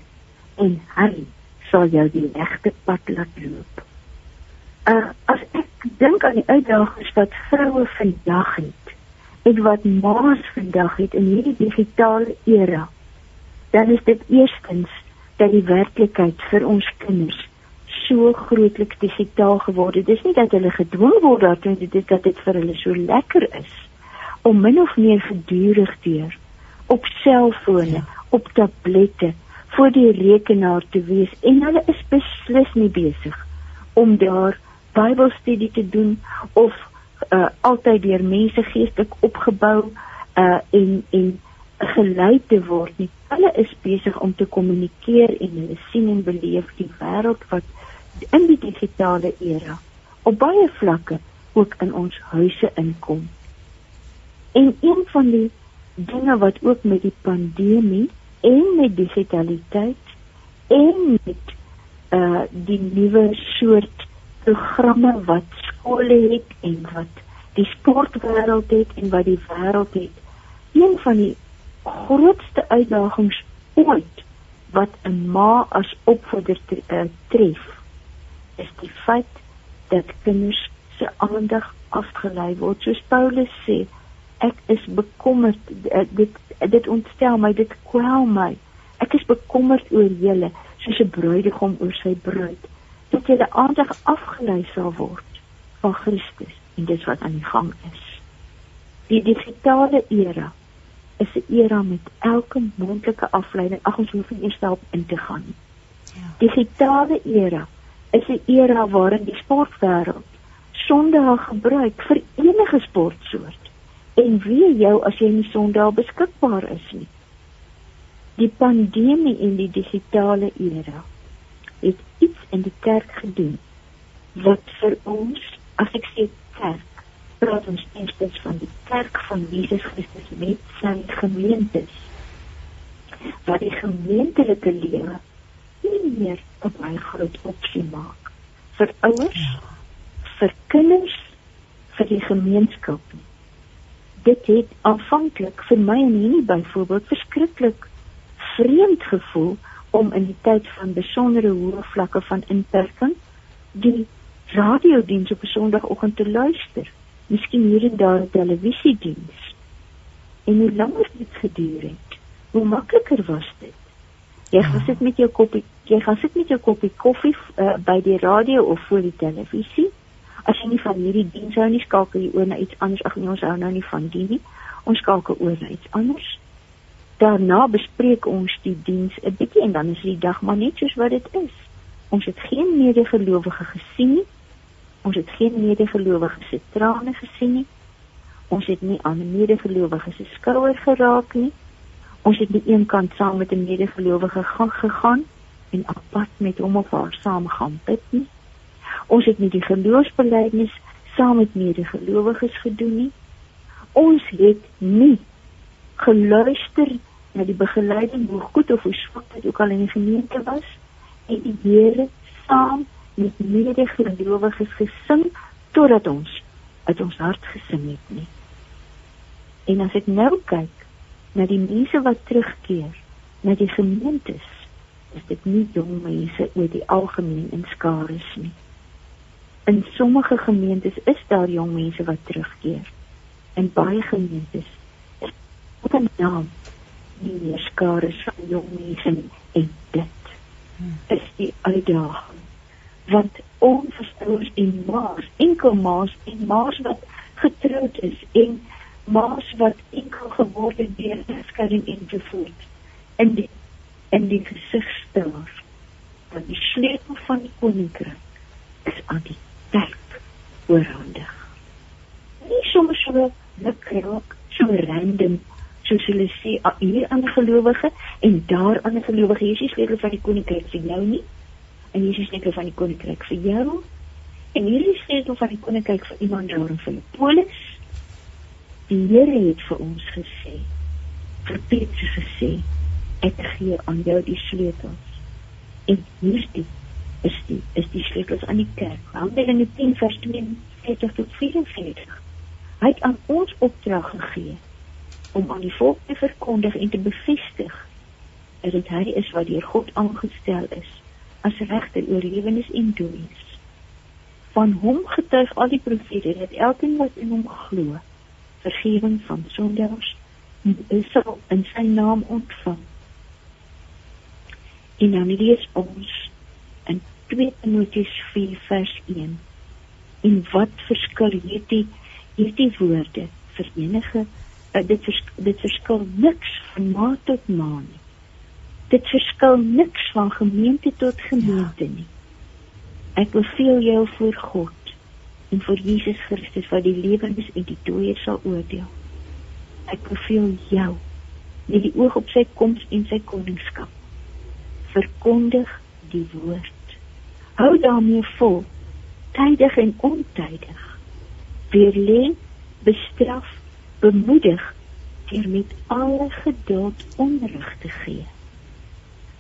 en hy sal jou die regte pad laat loop. Uh as ek dink aan die uitdagings wat vroue vandag het en wat maas vandag het in hierdie digitale era, dan is dit eerstens dat die werklikheid vir ons kinders so grootliks digitaal geword het. Dis nie dat hulle gedwing word daartoe dit is dat dit vir hulle so lekker is om min of meer gedurig deur op selfone, ja. op tablette voor die rekenaar te wees en hulle is beslis nie besig om daar Bybelstudie te doen of uh, altyd deur mense geestelik opgebou uh, en en gelei te word nie. Hulle is besig om te kommunikeer en hulle sien en beleef die wêreld wat in die digitale era op baie vlakke ook in ons huise inkom. En een van die dinge wat ook met die pandemie en met digitaliteit en met uh die nuwe soort programme wat skole het en wat die sportwêreld het en wat die wêreld het. Een van die grootste uitdagings ooit wat 'n ma as opvoeder uh, tref is die feit dat kinders se aandag afgelei word. Soos Paulus sê, ek is bekommerd eh, dit dit ontstel my, dit kwel my. Ek is bekommerd oor julle soos 'n bruidegom oor sy bruid. Dat julle aandag afgelei sal word van Christus en dis wat aan die gang is. Die digitale era is 'n era met elke moontlike afleiding. Ag ons hoef nie eers daarop in te gaan nie. Ja. Digitale era is 'n era waarin die sportwêreld Sondag gebruik vir enige sportsoort. En wie jou as jy nie Sondag beskikbaar is nie. Die pandemie en die digitale era het iets in die kerk gedoen wat vir ons, as ek sê kerk, praat ons eers van die kerk van Jesus Christus met sy gemeente. Wat die gemeentelike lewe nie meer 'n baie groot opsie maak vir ouers, ja. vir kinders, vir die gemeenskap. Dit het aanvanklik vir my en hierdie byvoorbeeld verskriklik vreemd gevoel om in die tyd van besondere hoë vlakke van inperking die radiodiens op 'n Sondagoggend te luister. Miskien hier en daar 'n televisiediens. En hoe langer dit geduur het, hoe makliker was dit. Jy gaan sit met jou koppie, jy gaan sit met jou koppie koffie uh, by die radio of voor die televisie. As jy nie van hierdie diens hou nie, skakel jy oor na iets anders. Ag nee, ons hou nou nie van die nie. Ons skakel oor na iets anders. Daarna bespreek ons die diens 'n bietjie en dan is die dag maar net soos wat dit is. Ons het geen medegelowige gesien nie. Ons het geen medegelowige se trane gesien nie. Ons het nie aan 'n medegelowige se skouer geraak nie. Ons het nie eenkant saam met 'n medegelowige gegaan en apart met hom of haar saam gaan bid nie. Ons het nie die geloofsbelijdenis saam met medegelowiges gedoen nie. Ons het nie geluister na die begeleiding hoe goed of hoe swak dit ook al in die gemeente was en die Here saam met medegelowiges gesing totdat ons uit ons hart gesing het nie. En as ek nou kyk na die mense wat terugkeer na die gemeentes is dit nie jong mense oor die algemeen in skare nie. In sommige gemeentes is daar jong mense wat terugkeer. En baie gemeentes is op 'n naam nie meer skare van jong mense en dit is die uitdaging. Want ons is ouers en maas enkel maas en maas wat getroud is en maas wat enkel geword het deur skeiding en te voet in die in die gesig staar dat die sleutel van die koninkryk is aan die kerk oorhandig. Nie sommer so lekker so random soos hulle sê hier aan gelowige en daar aan die gelowige hier is die sleutel van die koninkryk vir jou nie en hier is die sleutel van die koninkryk vir jou. En hier is die sleutel van die koninkryk vir iemand daar in Filippolis Die Here het vir ons gesê, vir Petrus gesê, ek gee aan jou die sleutels. En hierdie is die is die sleutels aan die kerk. Handelinge 10 vers 42 tot 44. Hy het aan ons opdrag gegee om aan die volk te verkondig en te bevestig dat hy is wat deur God aangestel is as regter oor lewenis en dooies. Van hom getuig al die profete dat elkeen wat in hom glo, vergifnis van sondes sal in sy naam ontvang. En dan lees ons in 2 Timoteus 4 vers 1. En wat verskil hierdie hierdie woorde vir enige uh, dit vers, dit verskil niks van ma tot ma nie. Dit verskil niks van gemeente tot gemeente nie. Ek beveel jou voor God en vir Jesus Christus wat die lewendes en die dooies sal oordeel. Ek beveel jou met die oog op sy koms en sy koningskap. Verkondig die woord. Hou daarmee vol, tydig en ontydig. Weerleen, bestraf, bemoedig deur met alle geduld onderrig te gee.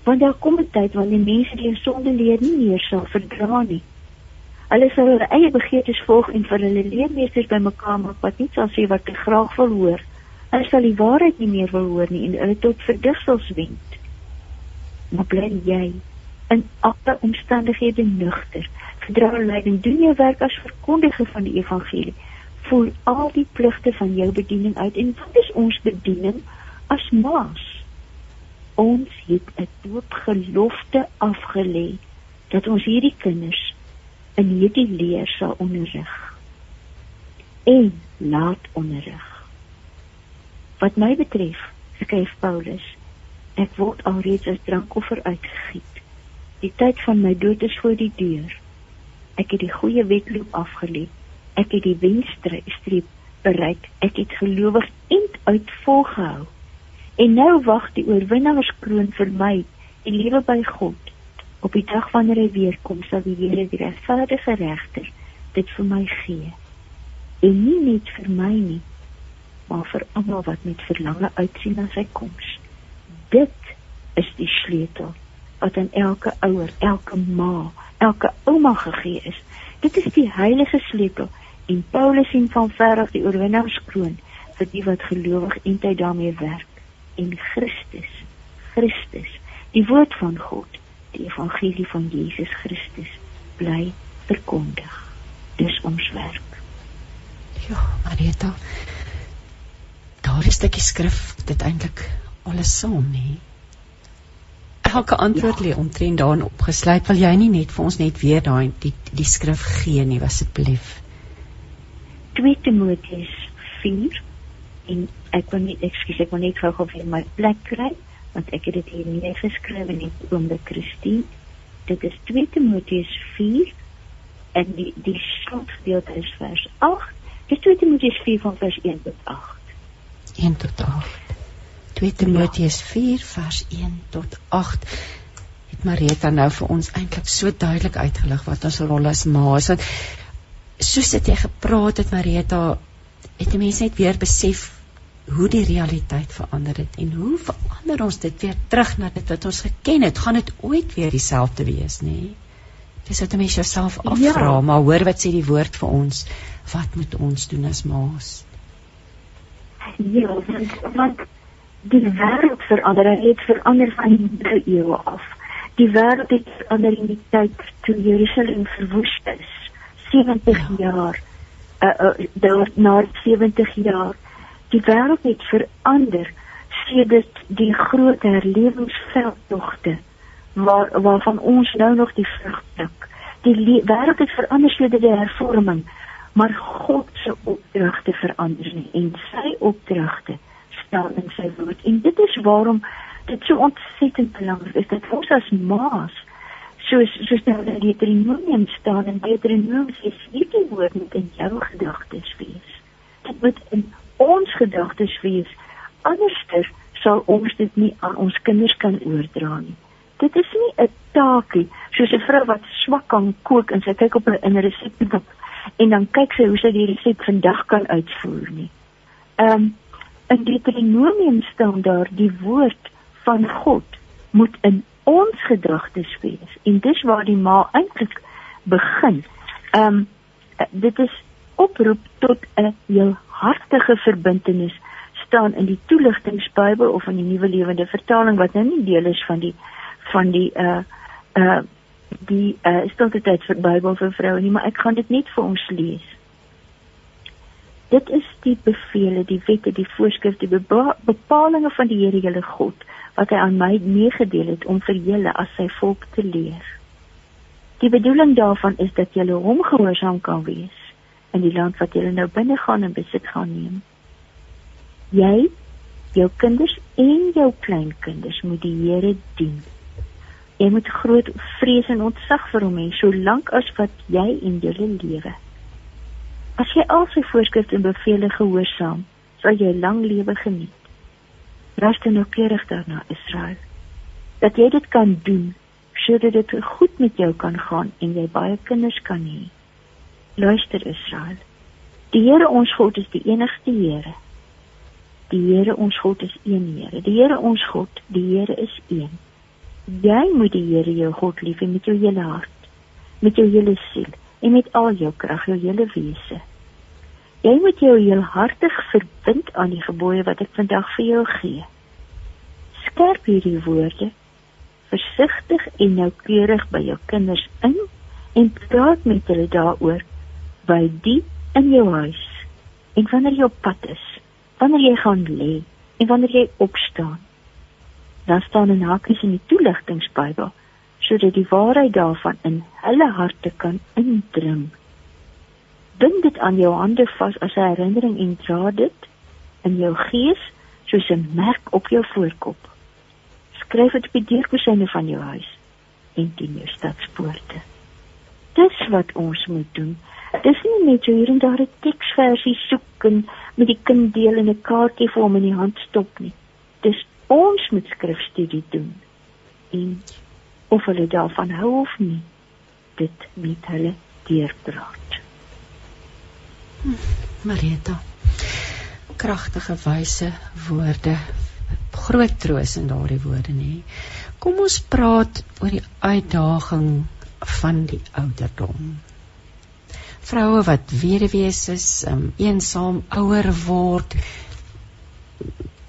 Want daar kom 'n tyd wanneer mense die sonde leer nie meer sal verdra nie. Hulle sal hulle eie begeertes volg en vir hulle leermeesters bymekaar maak wat nie sal sê wat hulle graag wil hoor. Hulle sal die waarheid nie meer wil hoor nie en hulle tot verdigsels wend. Maar bly jy in alle omstandighede nugter. Verdra lyding, doen jou werk as verkondiger van die evangelie voel al die pligte van jou bediening uit en wat is ons bediening as maas? Ons het 'n doopgelofte afgelê dat ons hierdie kinders in hierdie leer sal onderrig. En laat onderrig. Wat my betref, skryf Paulus, ek word alreeds as drankoffer uitgegiet. Die tyd van my dood is voor die deur. Ek het die goeie wedloop afgelê ek het die wenstreep bereik ek het gelowig end uit volgehou en nou wag die oorwinnaarskroon vir my en lewe by God op die dag wanneer hy weer kom sal die Here die regverdige regter dit vir my gee. En nie net vir my nie maar vir almal wat met verlange uitsien na sy koms. Dit is die sleutel wat aan elke ouer elke ma elke ouma gegee is. Dit is die heilige sleutel en Paulus sien van ver af die oorwinnaarskroon vir die wat gelowig en tyd daarmee werk. En Christus Christus die woord van God die evangelie van Jesus Christus bly verkondig. Dis ons werk. Ja Marita daar is 'n stukkie skrif dit eintlik alles saam nê elke antwoord ja. lê omtrent daarin opgesluit. Wil jy nie net vir ons net weer daai die die skrif gee nie asseblief? 2 Timoteus 4 en ek wil net ekskuus ek wil net gou-gou vir my plek kry want ek het dit hier nie geskryf nie oom de Christine dit is 2 Timoteus 4 en die die slotgedeelte is vers 8 dis 2 Timoteus 4 van vers 1 tot 8 1 tot 8 2 Timoteus 4 vers 1 tot 8 het Marita nou vir ons eintlik so duidelik uitgelig wat ons rol as ma. Is want soos dit jy gepraat het Marita, het 'n mens net weer besef hoe die realiteit verander het en hoe verander ons dit weer terug na dit wat ons geken het, gaan dit ooit weer dieselfde wees, nê? Nee? Dis wat 'n mens jouself afvra, ja. maar hoor wat sê die woord vir ons? Wat moet ons doen as maas? Ja, want die wêreld verander, het verander van die eeue af. Die wêreld het verander in die tyd toe Jerusalem verwoes is 70 jaar uh, uh na 70 jaar die wêreld het verander sedert die groot herlewingsveldtogte waar waarvan ons nou nog die vrug pluk die wêreld het verander sedert die hervorming maar God se opdragte verander nie en sy opdragte staan in sy woord en dit is waarom dit so ontsettend belangrik is dat ons as maas soos soos nou in Deuteronomium staan en Deuteronomium sê hierdie woord moet in jou gedagtes wees. Dit moet in ons gedagtes wees. Anderster sal ons dit nie aan ons kinders kan oordra nie. Dit is nie 'n taakie soos 'n vrou wat swak kan kook en sy kyk op 'n resepboek en dan kyk sy hoe sy die resep vandag kan uitvoer nie. Ehm um, in Deuteronomium staan daar die woord van God moet in ons gedagtes wees. En dis waar die ma eintlik begin. Ehm um, dit is oproep tot 'n heel hartige verbintenis staan in die toeligtingsbybel of in die nuwe lewende vertaling wat nou nie deel is van die van die uh uh die uh stilte tyd vir Bybel vir vroue nie, maar ek gaan dit net vir ons lees. Dit is die beveel, die wette, die voorskrifte, die bepalinge van die Here julle God wat hy aan my meegedeel het om vir julle as sy volk te leer. Die bedoeling daarvan is dat julle hom gehoorsaam kan wees in die land wat julle nou binne gaan en besit gaan neem. Jy, jou kinders en jou kleinkinders moet die Here dien. Jy moet groot vrees en ontzag vir hom hê solank as wat jy in julle lewe. As jy al sy voorskrifte en bevele gehoorsaam, sal jy lang lewe geniet. Luister nou keurig daarna, Israel. Dat jy dit kan doen, sodat dit goed met jou kan gaan en jy baie kinders kan hê. Luister, Israel. Die Here ons God is die enigste Here. Die Here ons God is een Here. Die Here ons God, die Here is een. Jy moet die Here jou God lief hê met jou hele hart, met jou hele siel en met al jou krag, jou hele wese. Jy moet jou heel hartig verbind aan die gebooie wat ek vandag vir jou gee. Skerp hierdie woorde versigtig en noukeurig by jou kinders in en praat met hulle daaroor by die in jou huis en wanneer jy op pad is, wanneer jy gaan lê en wanneer jy opstaan. Dan staan 'n hakies in die toeligtingsbybel sodat die waarheid daarvan in hulle harte kan indring. Bind dit aan jou hande vas as 'n herinnering en dra dit in jou gees soos 'n merk op jou voorkop. Skryf dit op die deurposyne van jou huis en teen jou stadspoorte. Dis wat ons moet doen. Dis nie net hier en daar 'n teksversie soek en met die kind deel en 'n kaartjie vir hom in die hand stop nie. Dis ons moet skrifstudie doen. En of hulle daarvan hou of nie dit met hulle deurpraat. Hm, Marita kragtige wyse woorde groot troos in daardie woorde nê kom ons praat oor die uitdaging van die ouderdom vroue wat weduwees is um, eensaam ouer word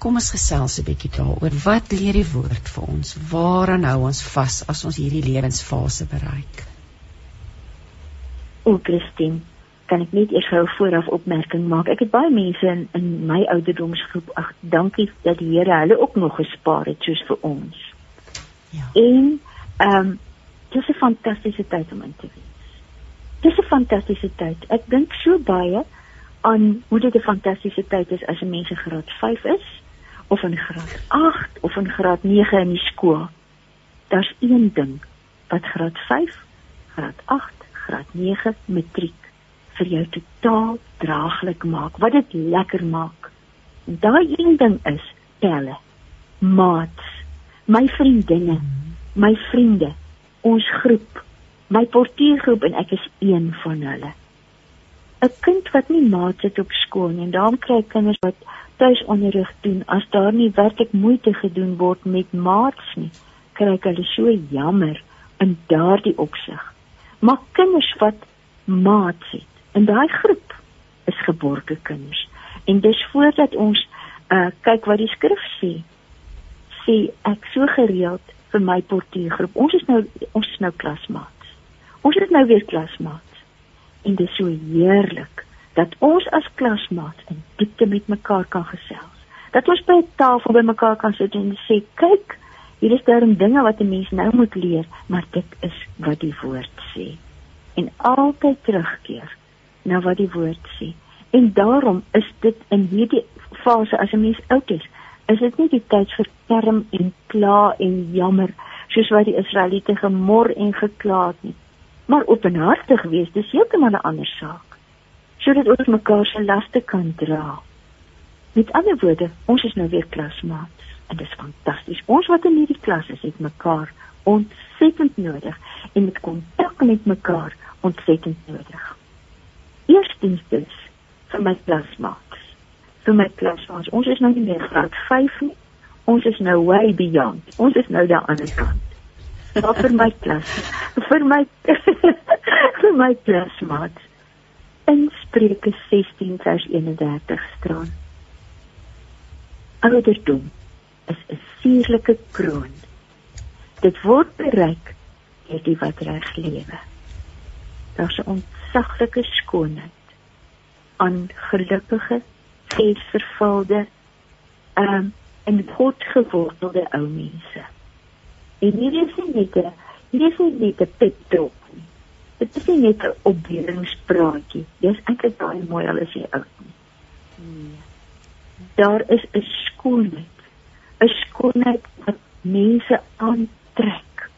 kom ons gesels 'n bietjie daaroor. Wat leer die woord vir ons? Waaraan hou ons vas as ons hierdie lewensfase bereik? O, Christine, kan ek net eers gou vooraf opmerking maak. Ek het baie mense in, in my ouderdomsgroep. Ag, dankie dat die Here hulle ook nog gespaar het soos vir ons. Ja. En ehm um, dis 'n fantastiese tyd om in te wees. Dis 'n fantastiese tyd. Ek dink so baie aan hoe dit 'n fantastiese tyd is as 'n mens in graad 5 is of in graad 8 of in graad 9 in die skool. Daar's een ding wat graad 5, graad 8, graad 9 matriek vir jou totaal draaglik maak. Wat dit lekker maak. Daai een ding is pelle. Maats, my vriendinne, my vriende, ons groep, my portuïergroep en ek is een van hulle. 'n Kind wat nie maats het op skool nie en daarom kry kinders wat tuisonderrig doen as daar nie werklik moeite gedoen word met maats nie, kry ek hulle so jammer in daardie opsig. Maar kinders wat maats het, in daai groep is geborge kinders. En dis voordat ons uh kyk wat die skrif sê. Sê ek so gereeld vir my portuïergroep. Ons is nou ons is nou klasmaats. Ons is nou weer klasmaats. En dit is so heerlik dat ons as klasmaats in diepte met mekaar kan gesels. Dat ons by 'n tafel by mekaar kan sit en sê, "Kyk, hier is daar dinge wat 'n mens nou moet leer, maar dit is wat die woord sê." En altyd terugkeer na wat die woord sê. En daarom is dit in hierdie fase as 'n mens oud is, is dit nie die tyd vir term en kla en jammer soos wat die Israeliete gemor en gekla het nie. Maar openhartig wees, dis heeltemal 'n ander saak sodat ons mekaar se laste kan dra. Met ander woorde, ons is nou weer klasmaats en dit is fantasties. Ons wat in hierdie klas is, het mekaar ontsettend nodig en met kontak met mekaar ontsettend nodig. Eerstens dus vir my klasmaats. Vir my klasmaats, ons is nou nie meer graad 5 nie. Ons is nou way beyond. Ons is nou daar aan die kant. Maar vir my klas, vir my vir my klasmaat. In Spreuke 16 vers 31 staan: Ouderdom is 'n suurlike kroon. Dit word bereik deur die wat reg lewe. Daar's 'n ontsaglike skoonheid aan gelukkige, geesvervulde, ehm um, en God gewortelde ou mense. En hier is nie net 'n hier is nie net 'n pep talk nie. Dit is nie net 'n opbeulingspraatjie. Dis eintlik baie mooi al is jy oud nie. Nee. Daar is 'n skoonheid. 'n Skoonheid wat mense aantrek.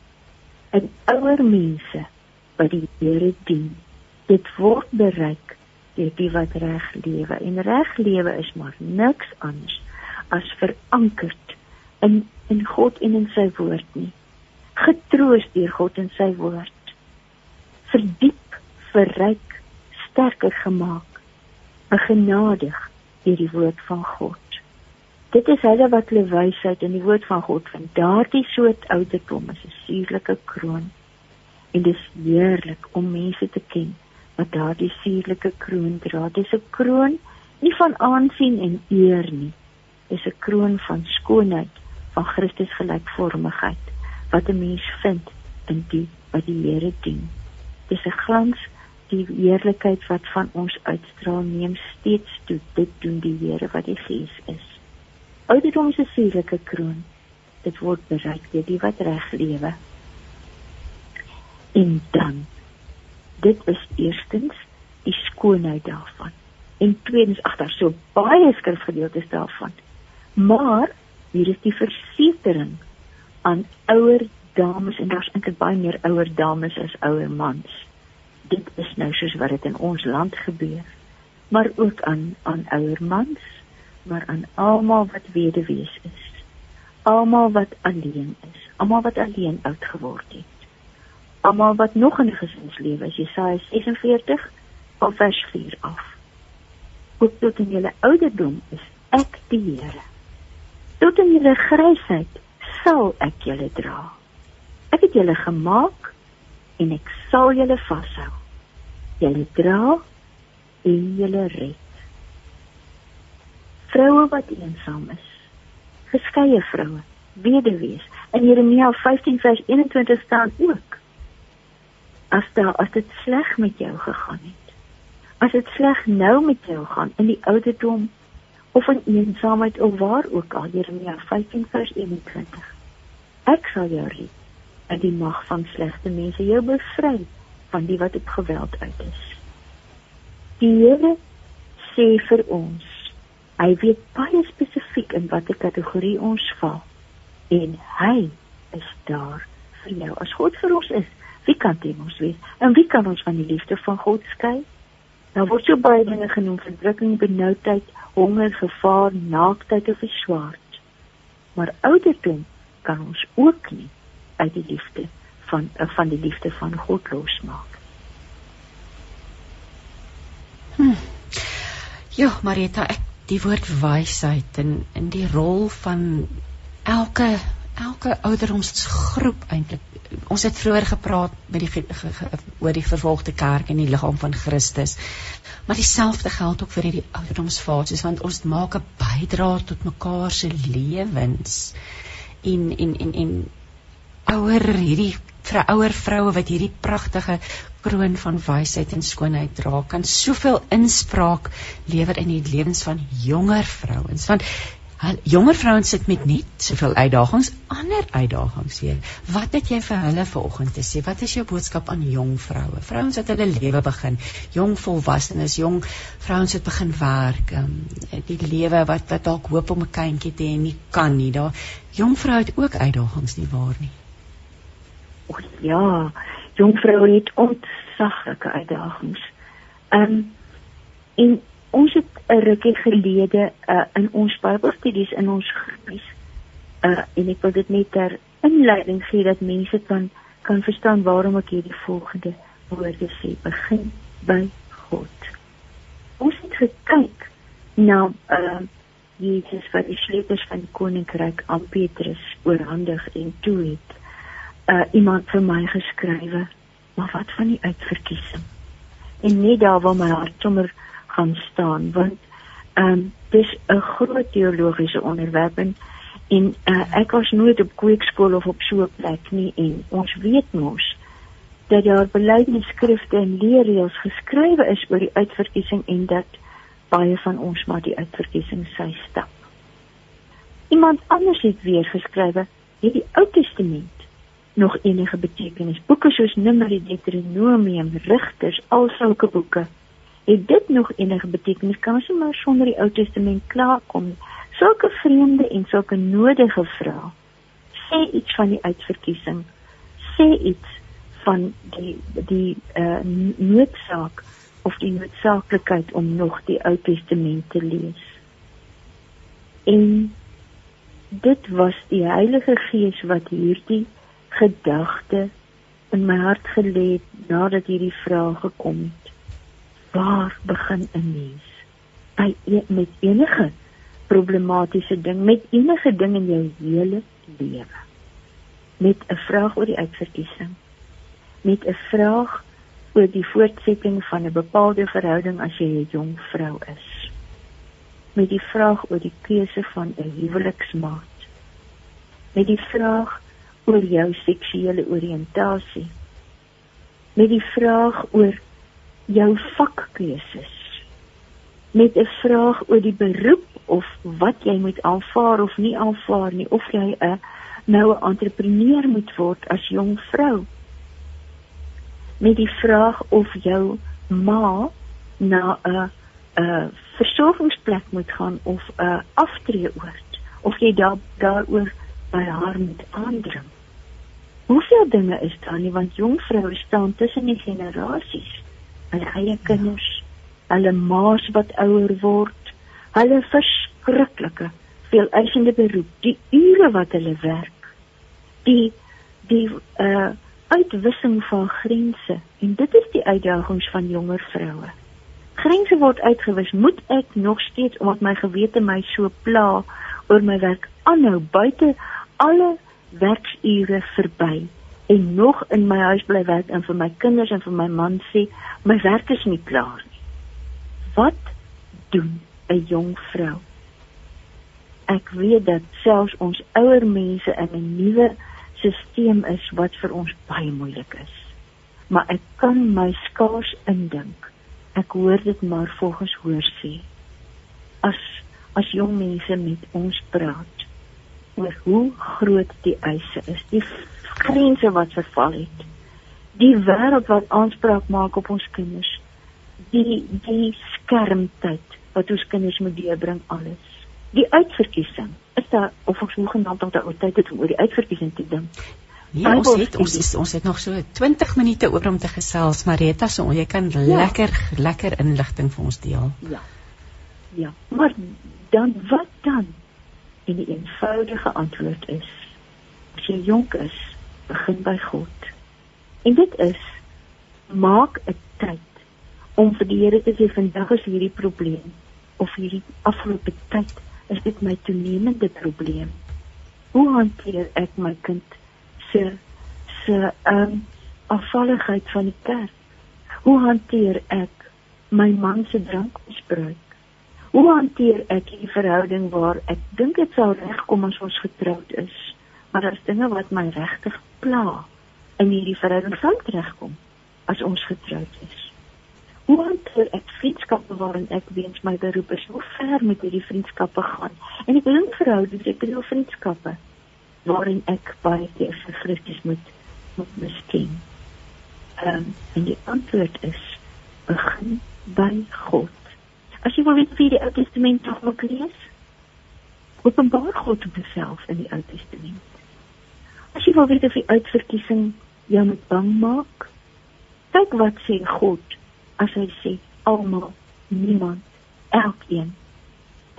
'n Ouer mense wat die Here dien. Dit word bereik deur die wat reg lewe. En reg lewe is maar niks anders as verankerd in in God en in sy woord nie. Getroos deur God en sy woord. Verdiep, verryk, sterker gemaak, begenadig deur die woord van God. Dit is hulle wat hulle wysheid in die woord van God vind. Daardie soort ouderdom is 'n suurlike kroon. En dit is heerlik om mense te ken wat daardie suurlike kroon dra. Dit is 'n kroon nie van aansien en eer nie, is 'n kroon van skoonheid, van Christus gelykvormigheid wat 'n mens vind in die wat die Here dien. Dis 'n glans die heerlikheid wat van ons uitstraal neem steeds toe dit doen die Here wat die Gees is. Ouderdom is 'n suurlike kroon. Dit word bereik deur die wat reg lewe. En dan dit is eerstens die skoonheid daarvan. En tweedens ag daar so baie skrifgedeeltes daarvan. Maar hier is die versekering aan ouer dames en daar's eintlik baie meer ouer dames as ouer mans. Dit is nou soos wat dit in ons land gebeur. Maar ook aan aan ouer mans, maar aan almal wat weduwees is. Almal wat alleen is, almal wat alleen oud geword het. Almal wat nog in 'n gesinslewe is, Jesaja 46 of vers 4 af. Ook tot in julle ouderdom is ek die Here tot in julle grysheid sal ek julle dra. Ek het julle gemaak en ek sal julle vashou. Julle dra en julle red. Vroue wat eensaam is, geskeie vroue, weduwees, in Jeremia 15 vers 21 staan ook as daar as dit sleg met jou gegaan het. As dit sleg nou met jou gaan in die ouderdom of in eensaamheid of waar ook al Jeremia 15 vers 21 Ek sal jou red uit die mag van slegte mense jou bevry van die wat op geweld uit is. Die Here sê vir ons hy weet baie spesifiek in watter kategorie ons val en hy is daar vir jou. As God vir ons is wie kan teen ons wees? En wie kan ons van die liefde van God skei? Daar word so baie dinge genoem: verdrukking, benoudheid, honger, gevaar, naaktheid of swaard. Maar ouderdom kan ons ook nie uit die liefde van eh, van die liefde van God losmaak. Hm. Ja, Marita, ek die woord wysheid en in die rol van elke elke ouderdomsgroep eintlik. Ons het vroeër gepraat met die ge, ge, ge, oor die vervolgde kerk en die liggaam van Christus. Maar dieselfde geld ook vir hierdie ouderdomsfases want ons maak 'n bydrae tot mekaar se lewens. En en en en ouer hierdie vir ouer vroue wat hierdie pragtige kroon van wysheid en skoonheid dra, kan soveel inspraak lewer in die lewens van jonger vrouens. Want jonger vrouens sit met net soveel uitdagings, ander uitdagings hier. Wat het jy vir hulle vanoggend te sê? Wat is jou boodskap aan jong vroue? Vrouens wat hulle lewe begin, jong volwassenes, jong vrouens wat begin werk, um, die lewe wat wat dalk hoop om 'n kindjie te hê en nie kan nie. Daar jong vroue het ook uitdagings nie waar nie. O ja, jong vroue het ontsaglike uitdagings. Ehm um, en ons het 'n rukkie gelede uh, in ons Bybelstudies in ons groepies uh, en ek wil dit net ter inleiding gee dat mense kan kan verstaan waarom ek hierdie volgende woorde sê begin by God. Ons het gekyk na uh, Jesus wat die sleutels van die koninkryk aan Petrus oorhandig en toe het uh, iemand vir my geskrywe, maar wat van die uitverkiesing? En net daar waar my hart sommer gaan staan, want ehm um, dis 'n groot teologiese onderwerp en en uh, ek was nooit op kweekskool of op so 'n plek nie en ons weet mos dat daar belydenisskrifte en leerreëls geskrywe is oor die uitverkiesing en dat baie van ons maar die uitverkiesing sy stap. Iemand anders het weer geskrywe hierdie Ou Testament nog enige betekenis. Boeke soos Numeri, Deuteronomium, Rigters, al sulke boeke het dit nog enige betekenis? Kan ons maar sonder die Ou Testament klaarkom? Sulke vreemde en sulke nodige vrae. Sê iets van die uitverkiesing. Sê iets van die die uh, noodsaak of die noodsaaklikheid om nog die Ou Testament te lees. En dit was die Heilige Gees wat hierdie gedagte in my hart gelê het nadat hierdie vraag gekom het. Waar begin 'n mens? By e met enige problematiese ding, met enige ding in jou hele lewe. Met 'n vraag oor die uitverkiesing. Met 'n vraag oor die voortsetting van 'n bepaalde verhouding as jy 'n jong vrou is. Met die vraag oor die keuse van 'n huweliksmaat. Met die vraag oor jou seksuele oriëntasie. Met die vraag oor jou vakkeuses. Met 'n vraag oor die beroep of wat jy moet aanvaar of nie aanvaar nie of jy 'n nou 'n entrepreneur moet word as jong vrou. Met die vraag of jou ma na 'n 'n versorgingsplek moet gaan of 'n aftreeoord of jy daar daaroor by haar moet aandring. Hoeveel dinge is daar nie want jong vroue staan tussen die generasies. Hulle eie kinders, hulle ma's wat ouer word, hulle verskriklike veel eisende beroep, die ure wat hulle werk. Die die uh uitwissing van grense en dit is die uitdagings van jonger vroue. Grense word uitgewis, moet ek nog steeds omdat my gewete my so pla oor my werk aanhou buite alle werksure verby en nog in my huis bly werk en vir my kinders en vir my man sê my werk is nie klaar nie. Wat doen 'n jong vrou? Ek weet dat selfs ons ouer mense in 'n nuwe stelsel is wat vir ons baie moeilik is. Maar ek kan my skaars indink. Ek hoor dit maar volgens hoor sê. As as jong mense met ons praat, oor hoe groot die eise is, die grense wat verval het. Die wêreld wat aanspraak maak op ons kinders. Die die skermtyd wat ons kinders moet deurbring alles. Die uitverkiesing. Is daar of ons moet genoem dat daar tyd het om oor die uitverkiesing te dink? Ja, ons het ons is ons het nog so 20 minute oor om te gesels, Marita, so jy kan ja. lekker lekker inligting vir ons deel. Ja. Ja, maar dan wat dan? En die eenvoudige antwoord is: as jy jonk is, begin by God. En dit is maak 'n tyd om vir die Here te sê vandag is hierdie probleem of hierdie afgelope tyd is dit my toenemende probleem. Hoe hanteer ek my kind se se ehm um, afvalligheid van die kerk? Hoe hanteer ek my man se drankmisbruik? Hoe hanteer ek die verhouding waar ek dink dit sou regkom as ons getroud is, maar daar's dinge wat my regtig pla in hierdie verhouding sou regkom as ons getroud is. Hoe hanteer ek vriendskappe waarin ek weens my beroep is, hoe ver moet hierdie vriendskappe gaan? En ek dink verhoudings, ek bedoel vriendskappe waarin ek baie keer vir Christus moet moet miskien. Ehm um, en die antwoord is begin by God. As jy wil weet wie die Ou Testament tog moet lees, openbaar God homself in die Ou Testament. As jy wil weet of die uitverkiesing jou moet bang maak, kyk wat sê God as hy sê almal, niemand, elkeen.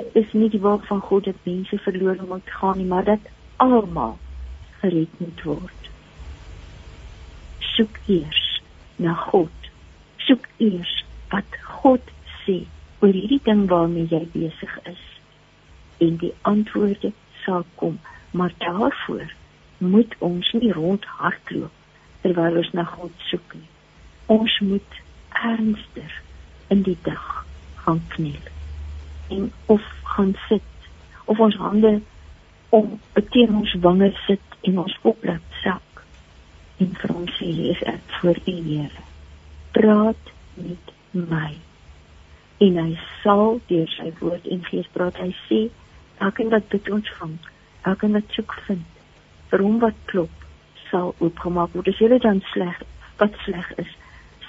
Dit is nie die wil van God dat mense verlore moet gaan nie, maar dat almal gered moet word. Soek eers na God. Soek eers wat God sê oor hierdie ding waarmee jy besig is. en die antwoorde sal kom. Maar daarvoor moet ons nie rondhardloop terwyl ons na God soek nie. Ons moet ernstig in die dag gaan kniel en of gaan sit of ons hande om teen ons wange sit en ons kop laat sak en vir hom sê is ek voor die Here praat met my. En hy sal deur sy woord en gees praat. Hy sê elkeen wat dit ontvang. Elkeen wat soek vind vir hom wat klop sal oopgemaak word. As jy dan sleg wat sleg is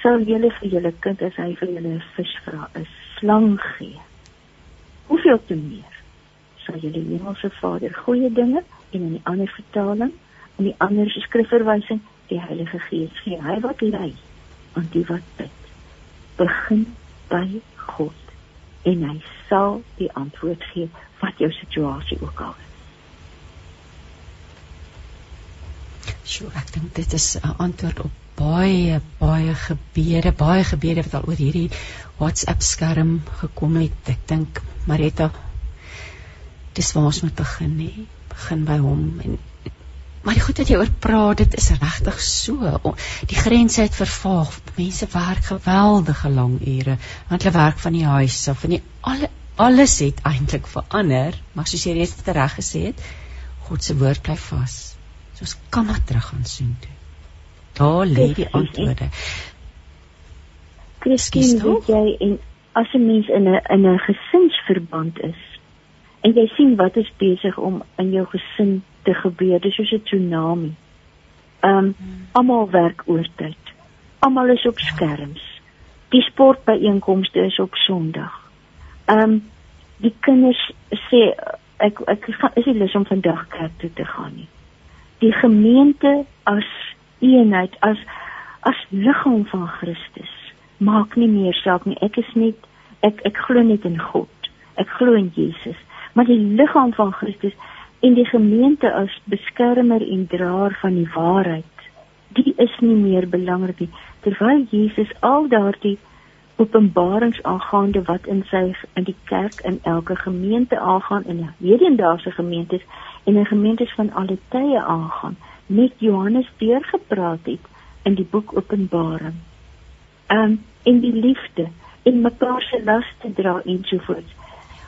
sal jy vir julle kind as hy vir julle 'n vis vra 'n slang gee. Hoeveel te meer sal julle hemelse Vader goeie dinge en in die ander vertaling in die ander skrifverwysing die Heilige Gees gee. Hy wat lei aan die wat bid begin by God en hy sal die antwoord gee wat jou situasie ook al is Sjoe, ek dink dit is 'n antwoord op baie baie gebede, baie gebede wat al oor hierdie WhatsApp skerm gekom het. Ek dink Marita dis waar ons moet begin nê begin by hom en maar die goed wat jy oor praat dit is regtig so. Die grense het vervaag. Mense werk geweldige lang ure want hulle werk van die huis af en die alle alles het eintlik verander maar soos jy reeds reg gesê het God se woord bly vas so ons kan maar terug gaan sien toe daar lê die antwoorde Christine weet jy en as 'n mens in 'n in 'n gesinsverband is en jy sien wat is besig om in jou gesin te gebeur dis soos 'n tsunami. Ehm um, almal werk oortyd. Almal is op skerms. Die sportbyeenkomste is op Sondag. Ehm um, die kinders sê ek ek is nie lus om vandag kerk toe te gaan nie. Die gemeente as eenheid as as liggaam van Christus maak nie meer saak nie. Ek is net ek ek glo net in God. Ek glo in Jesus maar die liggaam van Christus en die gemeente as beskermer en draer van die waarheid die is nie meer belangrik nie terwyl Jesus al daardie openbarings aangaande wat in sy in die kerk in elke gemeente aangaan in hedendaagse gemeentes en in gemeentes van alle tye aangaan met Johannes deurgepraat het in die boek Openbaring. Um in die liefde en mekaar se las te dra en so voort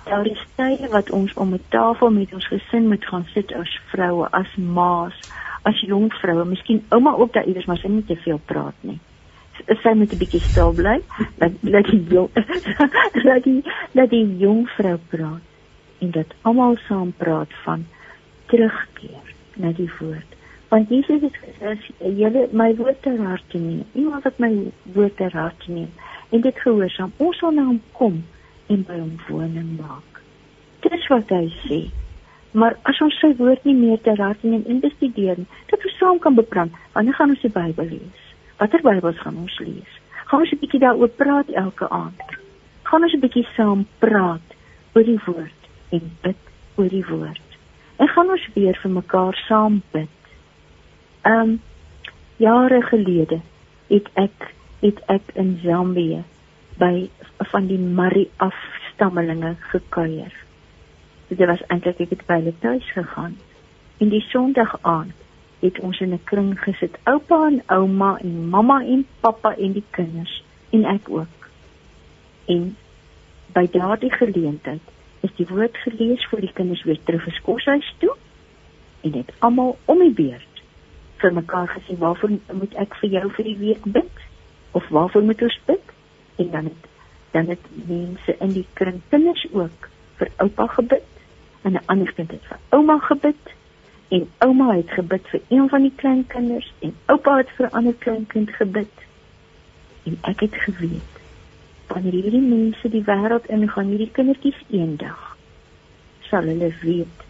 daar is tye wat ons om 'n tafel met ons gesin moet gaan sit as vroue, as ma's, as jong vroue, miskien ouma ook daar iewers, maar sy moet te veel praat nie. Sy moet 'n bietjie stil bly, dat dat die dat die dat die jong vrou praat en dat almal saam praat van terugkeer na die woord. Want Jesus het gesê, "Julle my woord ter harte neem. Iemand wat my woord ter harte neem en dit gehoorsaam, ons sal na hom kom." en by hom woning maak. Dis wat hy sê. Maar as ons sy woord nie meer ter harte neem en bestudeer nie, dat ons saam kan beprant, wanneer gaan ons die Bybel lees? Watter Bybels gaan ons lees? Gaan ons 'n bietjie daaroor praat elke aand? Gaan ons 'n bietjie saam praat oor die woord en bid oor die woord? En gaan ons weer vir mekaar saam bid? Ehm um, jare gelede het ek het ek in Zambië by van die Mari afstammelinge gekuier. Dit was eintlik ek het by hulle tuis gegaan. En die Sondag aand het ons in 'n kring gesit, oupa en ouma en mamma en pappa en die kinders en ek ook. En by daardie geleentheid is die woord gelees vir die kinders weer terug vir koshuis toe en dit almal om die beurt vir mekaar gesê waarvoor moet ek vir jou vir die week bid? Of waarvoor moet ons bid? En dan het dan het mense in die kring kinders ook vir oupa gebid en 'n ander kind het vir ouma gebid en ouma het gebid vir een van die klein kinders en oupa het vir 'n ander klein kind gebid. En ek het geweet wanneer hierdie mense die wêreld ingaan hierdie kindertjies eendag sal hulle weet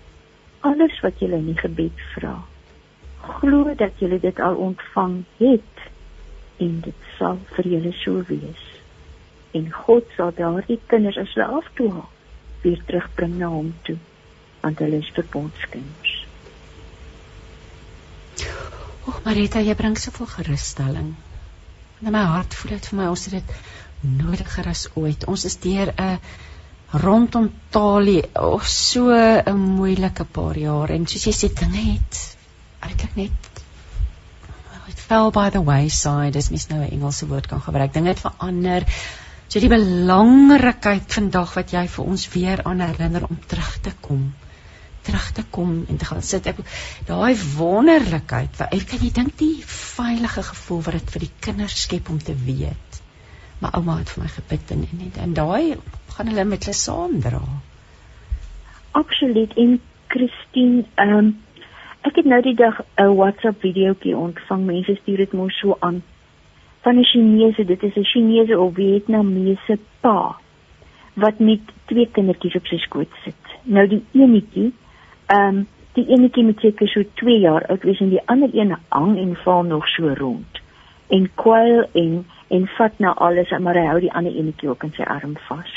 alles wat julle in die gebed vra glo dat julle dit al ontvang het en dit sal vir julle so wees en God sal daardie kinders as hulle aftoe weer terugbring na hom toe want hulle is verbondskinders. O, Marita, jy bring soveel gerusstelling. In my hart voel dit vir my ons het dit nodig gerus ooit. Ons is deur 'n rondom Talie of so 'n moeilike paar jaar en soos jy sê dinge het eintlik net it fell by the wayside as mens nou 'n Engelse woord kan gebruik. Dinge het verander. So die belangrikheid vandag wat jy vir ons weer aan herinner om terug te kom terug te kom en te gaan sit. Ek daai wonderlikheid, ek kan jy dink die veilige gevoel wat dit vir die kinders skep om te weet. My ouma het vir my gebid en en, en daai gaan hulle met hulle saam dra. Absoluut. En Christine, ehm um, ek het nou die dag 'n WhatsApp videoetjie ontvang. Mense stuur dit mos so aan van 'n Chinese. Dit is 'n Chinese of Vietnamese pa wat met twee kindertjies op sy skoot sit. Nou die eenetjie, ehm um, die eenetjie moet seker so 2 jaar oud wees en die ander een hang en val nog so rond. En kwyl en en vat na alles, maar hy hou die ander eenetjie ook in sy arm vas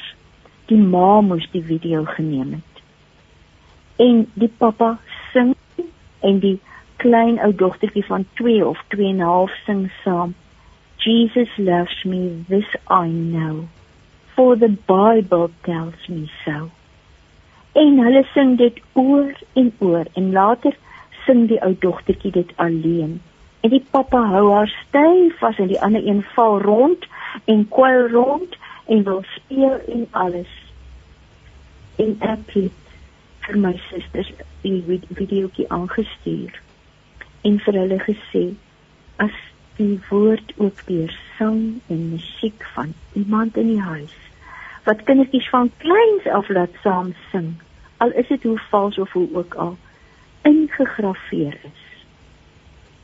die ma moes die video geneem het. En die pappa sing en die klein ou dogtertjie van 2 of 2 en 'n half sing saam. Jesus loves me, this I know. For the Bible tells me so. En hulle sing dit oor en oor en later sing die ou dogtertjie dit alleen. En die pappa hou haar styf vas en die ander een val rond en kwyl rond en wil speel en alles. En ek het vir my susters die videoetjie aangestuur en vir hulle gesê as die woord ook weer sang en musiek van iemand in die huis wat kindertjies van kleins af laat saam sing al is dit hoe vals of hoe ook al ingegrafieer is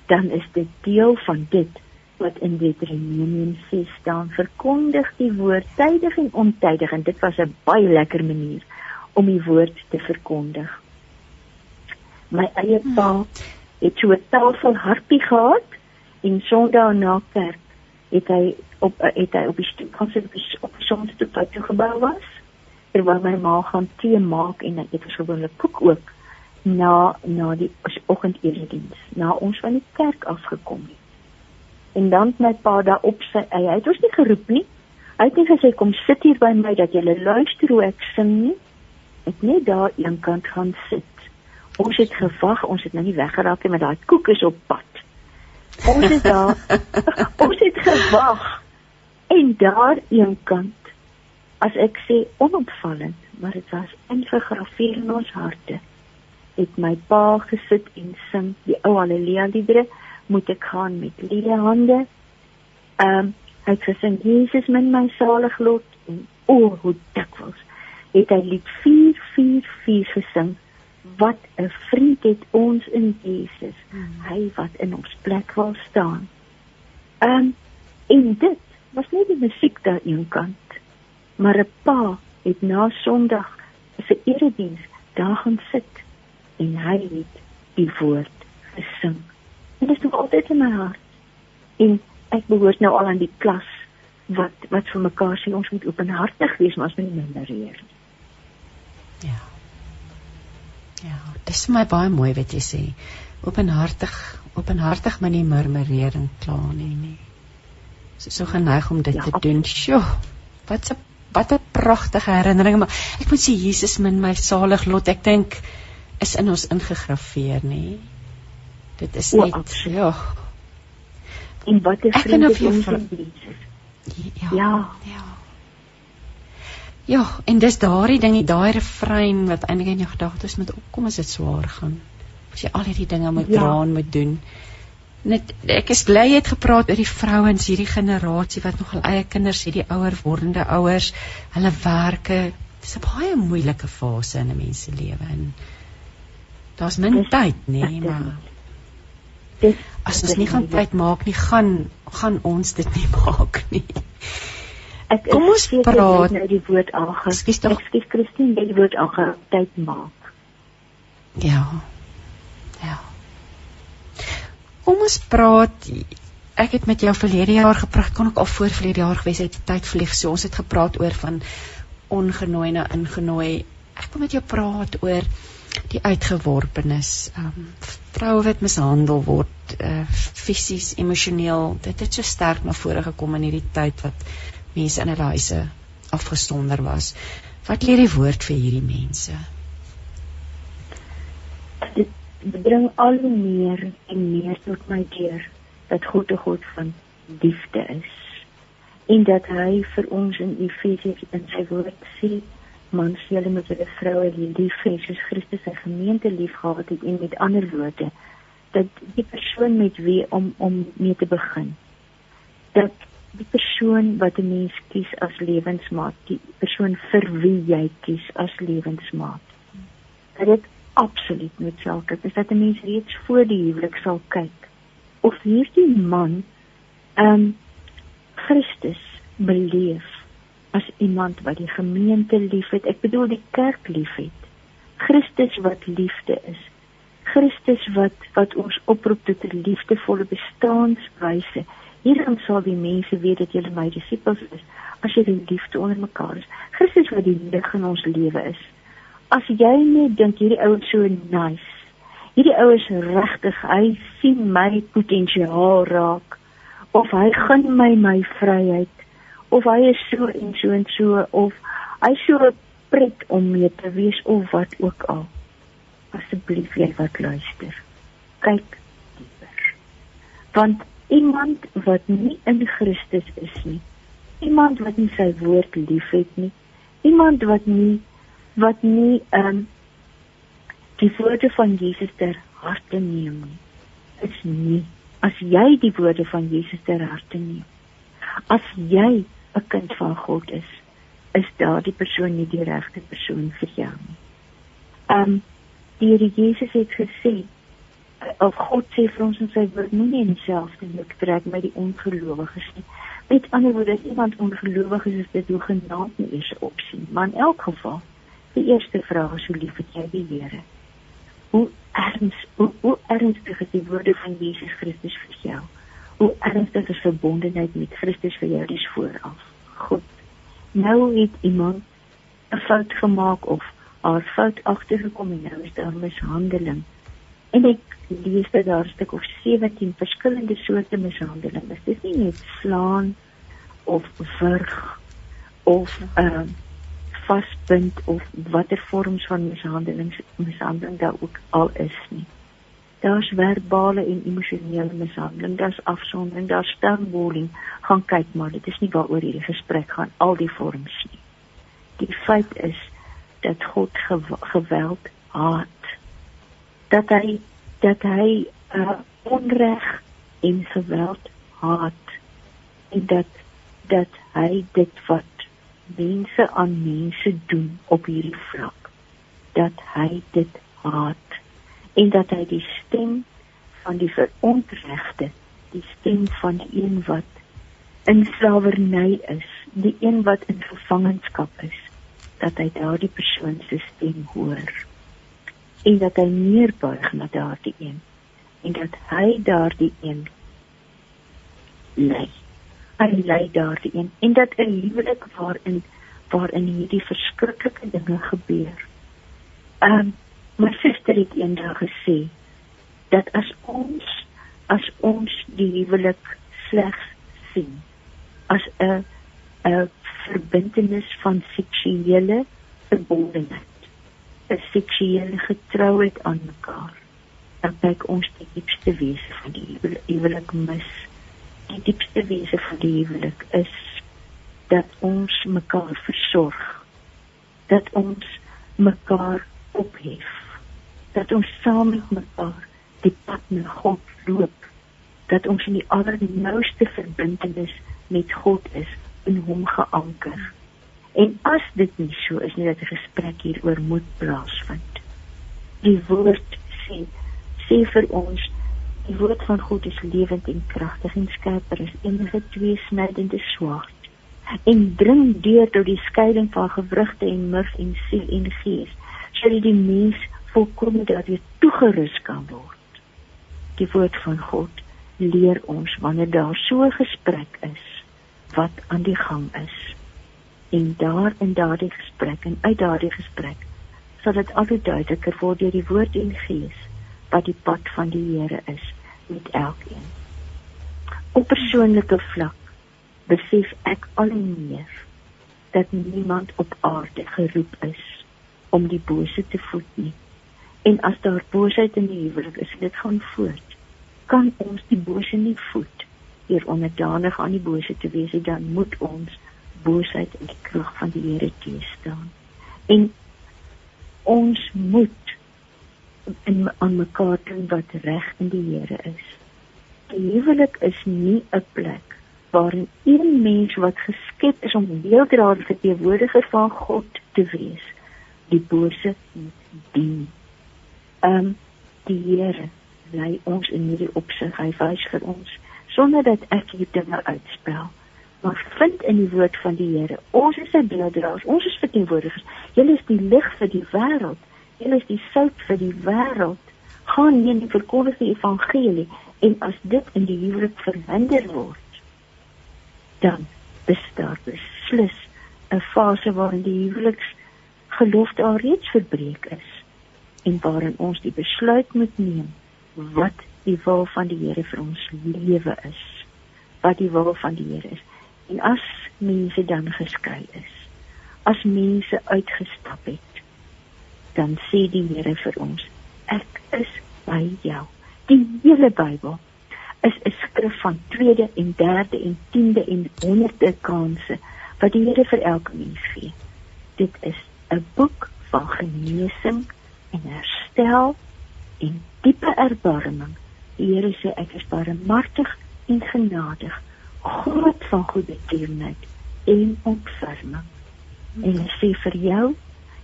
dan is dit deel van dit wat in Deuteronomium 6 staan verkondig die woord tydig en ontydig en dit was 'n baie lekker manier om die woord te verkondig. My eie pa het so 'n tafel harpie gehad en Sondag na kerk het hy op het hy op die stoep gaan sit op die sonstoep wat toe gebou was. Terwyl my ma gaan tee maak en ek het gewoonlik koek ook na na die oggendediens na ons van die kerk afgekom het. En dan my pa daar op sy hy het ons nie geroep nie. Hy het net gesê kom sit hier by my dat jy luister hoe ek sing nie. Ek net daar een kant gaan sit. Ons het gewag ons het nou nie weggeraak nie met daai koek is op pad. Ons het daar ons het gewag. En daar een kant as ek sê onopvallend maar dit was ingegrafieer in ons harte het my pa gesit en sing die ou haleluja liedere moet ek gaan met leë hande. Ehm um, hy het gesing Jesus min my salig lot en o oh, hoe dikwels het hy lied 444 gesing. Wat 'n vriend het ons in Jesus. Hmm. Hy wat in ons plek wil staan. Ehm um, en dit was nie die musiek daar een kant, maar 'n pa het na Sondag se erediens daar gaan sit en hy het die woord gesing. Dit is altyd in my hart. En ek behoort nou al aan die klas wat wat vir mekaar sê ons moet openhartig wees, maar ons moet nie mindereer nie. Ja. Ja, dit is my baie mooi wat jy sê. Openhartig, openhartig maar nie murmureer en kla nie nie. So so geneig om dit ja, te doen. Sjoe. Wat 'n wat 'n pragtige herinnering, maar ek moet sê Jesus min my salig lot. Ek dink is in ons ingegrafieer, nê? Dit is net o, ja. En wat is vriende van Jesus? Ja. Ja. Ja. Ja, en dis daardie ding, daai refrein wat eintlik in jou gedagtes moet opkom as dit swaar gaan. As jy al hierdie dinge moet ja. dra en moet doen. Net ek is bly jy het gepraat oor die vrouens hierdie generasie wat nog al eie kinders het, die ouer wordende ouers, hulle werke. Dis 'n baie moeilike fase in 'n mens se lewe en daar's min tyd, nê, nee, maar dit as ons nie gaan tyd maak nie gaan gaan ons dit nie maak nie. Ek kom ons praat nou die woord aange. Ekskuus tog. Ekskuus Christine, die woord aange tyd maak. Ja. Ja. Kom ons praat ek het met jou verlede jaar gepraat kon ek al voor verlede jaar gewees het tyd vlieg so ons het gepraat oor van ongenooi na ingenooi. Ek wil met jou praat oor die uitgeworpenes, um, vroue wat mishandel word, uh fisies, emosioneel. Dit het so sterk na vore gekom in hierdie tyd wat mense in hulle huise afgesonder was. Wat leer die woord vir hierdie mense? Dit bring al meer en meer tot my deur dat God 'n God van liefde is en dat hy vir ons in Efesiërs in sy woord sê mans julle moet julle vroue lief hê soos Christus sy gemeente liefgehad het en met ander woorde dat die persoon met wie om om mee te begin dat die persoon wat 'n mens kies as lewensmaat die persoon vir wie jy kies as lewensmaat dat dit absoluut noodsaaklik is dat 'n mens reeds voor die huwelik sal kyk of hierdie man ehm um, Christus beleef as iemand wat die gemeente liefhet. Ek bedoel die kerk liefhet. Christus wat liefde is. Christus wat wat ons oproep tot 'n liefdevolle bestaanswyse. Hierom sal die mense weet dat julle my disippels is as julle liefde onder mekaar is. Christus wat die lig in ons lewe is. As jy net dink hierdie ou is so nice. Hierdie ou is regtig, hy sien my potensiaal raak of hy gun my my vryheid of hy is so en so en so of hy so pret om mee te wees of wat ook al. Asseblief jy wat luister. Kyk dieper. Want iemand wat nie in Christus is nie, iemand wat nie sy woord liefhet nie, iemand wat nie wat nie ehm um, die woorde van Jesus ter harte neem nie, is nie as jy die woorde van Jesus ter harte neem. As jy 'n kind van God is, is daardie persoon nie die regte persoon vir jou nie. Um die Here Jesus het gesê of God sê vir ons in sy woord moenie in dieselfde juk trek met die ongelowiges nie. Met ander woorde, as iemand ongelowig is, is dit hoegenaamd nie eers 'n opsie, maar in elk geval, die eerste vraag is hoe lief het jy die Here? Hoe erns hoe, hoe ernstig is die woorde van Jesus Christus vir jou? Hoe ernstig is verbondenheid met Christus vir jou dis vooraf. Goed. Nou het iemand 'n fout gemaak of haar fout agtergekom en nou is daar mishandeling. En ek lees dat daar 'n stuk of 17 verskillende soorte mishandeling is. Dis nie net slaan of wurg of ehm uh, vasbind of watter vorms van mishandeling mishandeling daar ook al is nie daar's verbale en emosionele mishandeling, daar's afsondering, daar's stonewalling. Gaan kyk maar, dit is nie waaroor hierdie gesprek gaan al die vorms nie. Die feit is dat God geweld haat. Dat hy dat hy uh, onreg en geweld haat en dat dat hy dit wat mense aan mense doen op hierdie vlak dat hy dit haat en dat hy die stem van die verontregte, die stem van die een wat in slawerny is, die een wat in gevangenskap is, dat hy daardie persoon se stem hoor en dat hy neerbuig na daardie een en dat hy daardie een lei. Hy lei daardie een en dat 'n huwelik waarin waarin hierdie verskriklike dinge gebeur. Ehm um, My suster het eendag gesê dat as ons as ons die huwelik slegs sien as 'n 'n verbintenis van seksuele verbondenheid, 'n seksuele getrouheid aan mekaar, dan kyk ons die diepste wese van die huwelik mis. Die diepste wese van die huwelik is dat ons mekaar versorg, dat ons mekaar ophef dat ons saam met mekaar die pad na God loop. Dat ons in die allernouste verbintenis met God is in hom geanker. En as dit nie so is nie dat 'n gesprek hieroor moet plaasvind. Die woord sê sê vir ons die woord van God is lewend en kragtig en skerper as enige tweesnydende swaard. En dring deur tot die skeiding van gewrigte en murg en siel en gees sodat die mens volkome dat jy toegerus kan word. Die woord van God leer ons wanneer daar so gesprek is wat aan die gang is. En daar in daardie gesprek en uit daardie gesprek sal dit altyd duideliker word deur die woord en gees wat die pad van die Here is met elkeen. Op persoonlike vlak besef ek al meer dat niemand op aarde geroep is om die bose te voed nie. En as daar boosheid in die huwelik is, dit gaan voort. Kan ons die bose nie voed deur onderdanig aan die bose te wees, dan moet ons boosheid in die krag van die Here teestaan. En ons moet in aan mekaar doen wat reg in die Here is. Die huwelik is nie 'n plek waarin een mens wat geskep is om deeldraer verteenwoordiger van God te wees, die bose dien. Ehm um, die Here lei ons in hierdie opsig, hy wys vir ons sonder dat ek hier dinge uitspel. Maar vind in die woord van die Here, ons is sy deeldraers, ons is verteenwoordigers. Julle is die lig vir die wêreld. Julle is die sout vir die wêreld. Gaan die verkondiging van die evangelie en as dit in die huwelik verhinder word, dan bestaan beslis 'n fase waarin die huweliks gelofte alreeds verbreek is en waarin ons die besluit moet neem wat die wil van die Here vir ons lewe is wat die wil van die Here is en as mense dan geskei is as mense uitgestap het dan sê die Here vir ons ek is by jou die hele Bybel is 'n skrif van tweede en derde en tiende en honderde kansse wat die Here vir elke mens gee. Dit is 'n boek van genesing en herstel en diepe erbarming. Die Here sê ek is barmhartig en genadig, groot van goeie tierenheid en ontferming. En hy sê vir jou,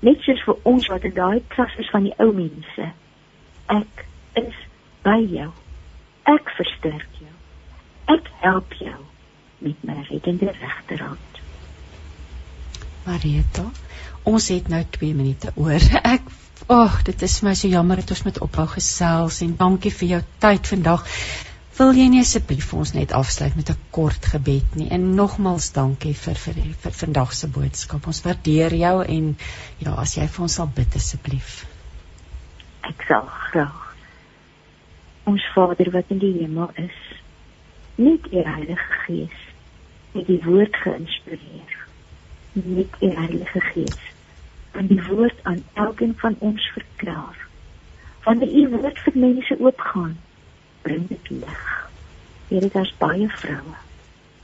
net soos vir ons wat in daai klas is van die ou mense, ek is by jou. Ek versterk jou. Ek help jou met my reddende regterhand. Marita, ons het nou 2 minute oor. Ek ag, oh, dit is my so jammer dat ons met ophou gesels en dankie vir jou tyd vandag. Wil jy nie asseblief vir ons net afsluit met 'n kort gebed nie? En nogmals dankie vir vir vir vandag se boodskap. Ons waardeer jou en ja, as jy vir ons sal bid asseblief. Ek sal graag ons Vader wat in die hemel is, net U Heilige Gees met die woord geïnspireer. Net U Heilige Gees en die woord aan elkeen van ons verklaar. Wanneer U woord vir mense oopgaan, bring dit lig. Here, daar's baie vroue,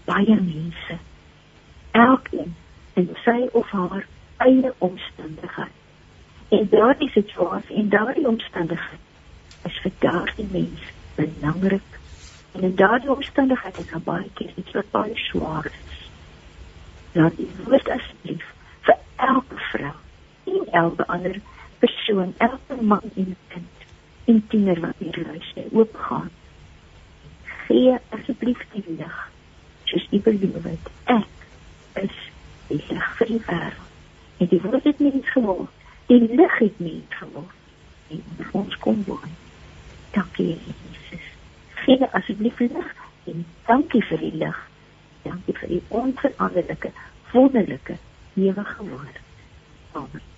baie mense. Elkeen in sy of haar eie omstandigheid. En daardie situasie en daardie omstandigheid is vir daardie mens belangrik. En in daardie omstandigheid is daar baie keer iets wat baie swaar is. Laat die woord asseblief vir elke vrou en elke ander persoon, elke man en kind en tiener wat hier luister, oopgaan. Gee asseblief die lig. Soos U beloof het, ek is die lig vir die wêreld. En die woord het mens geword. Die lig het mens geword. En ons kom woon. Dankie Jesus. Gee asseblief lig en dankie vir die lig. Dankie vir u onveranderlike, wonderlike ewige woord. Amen.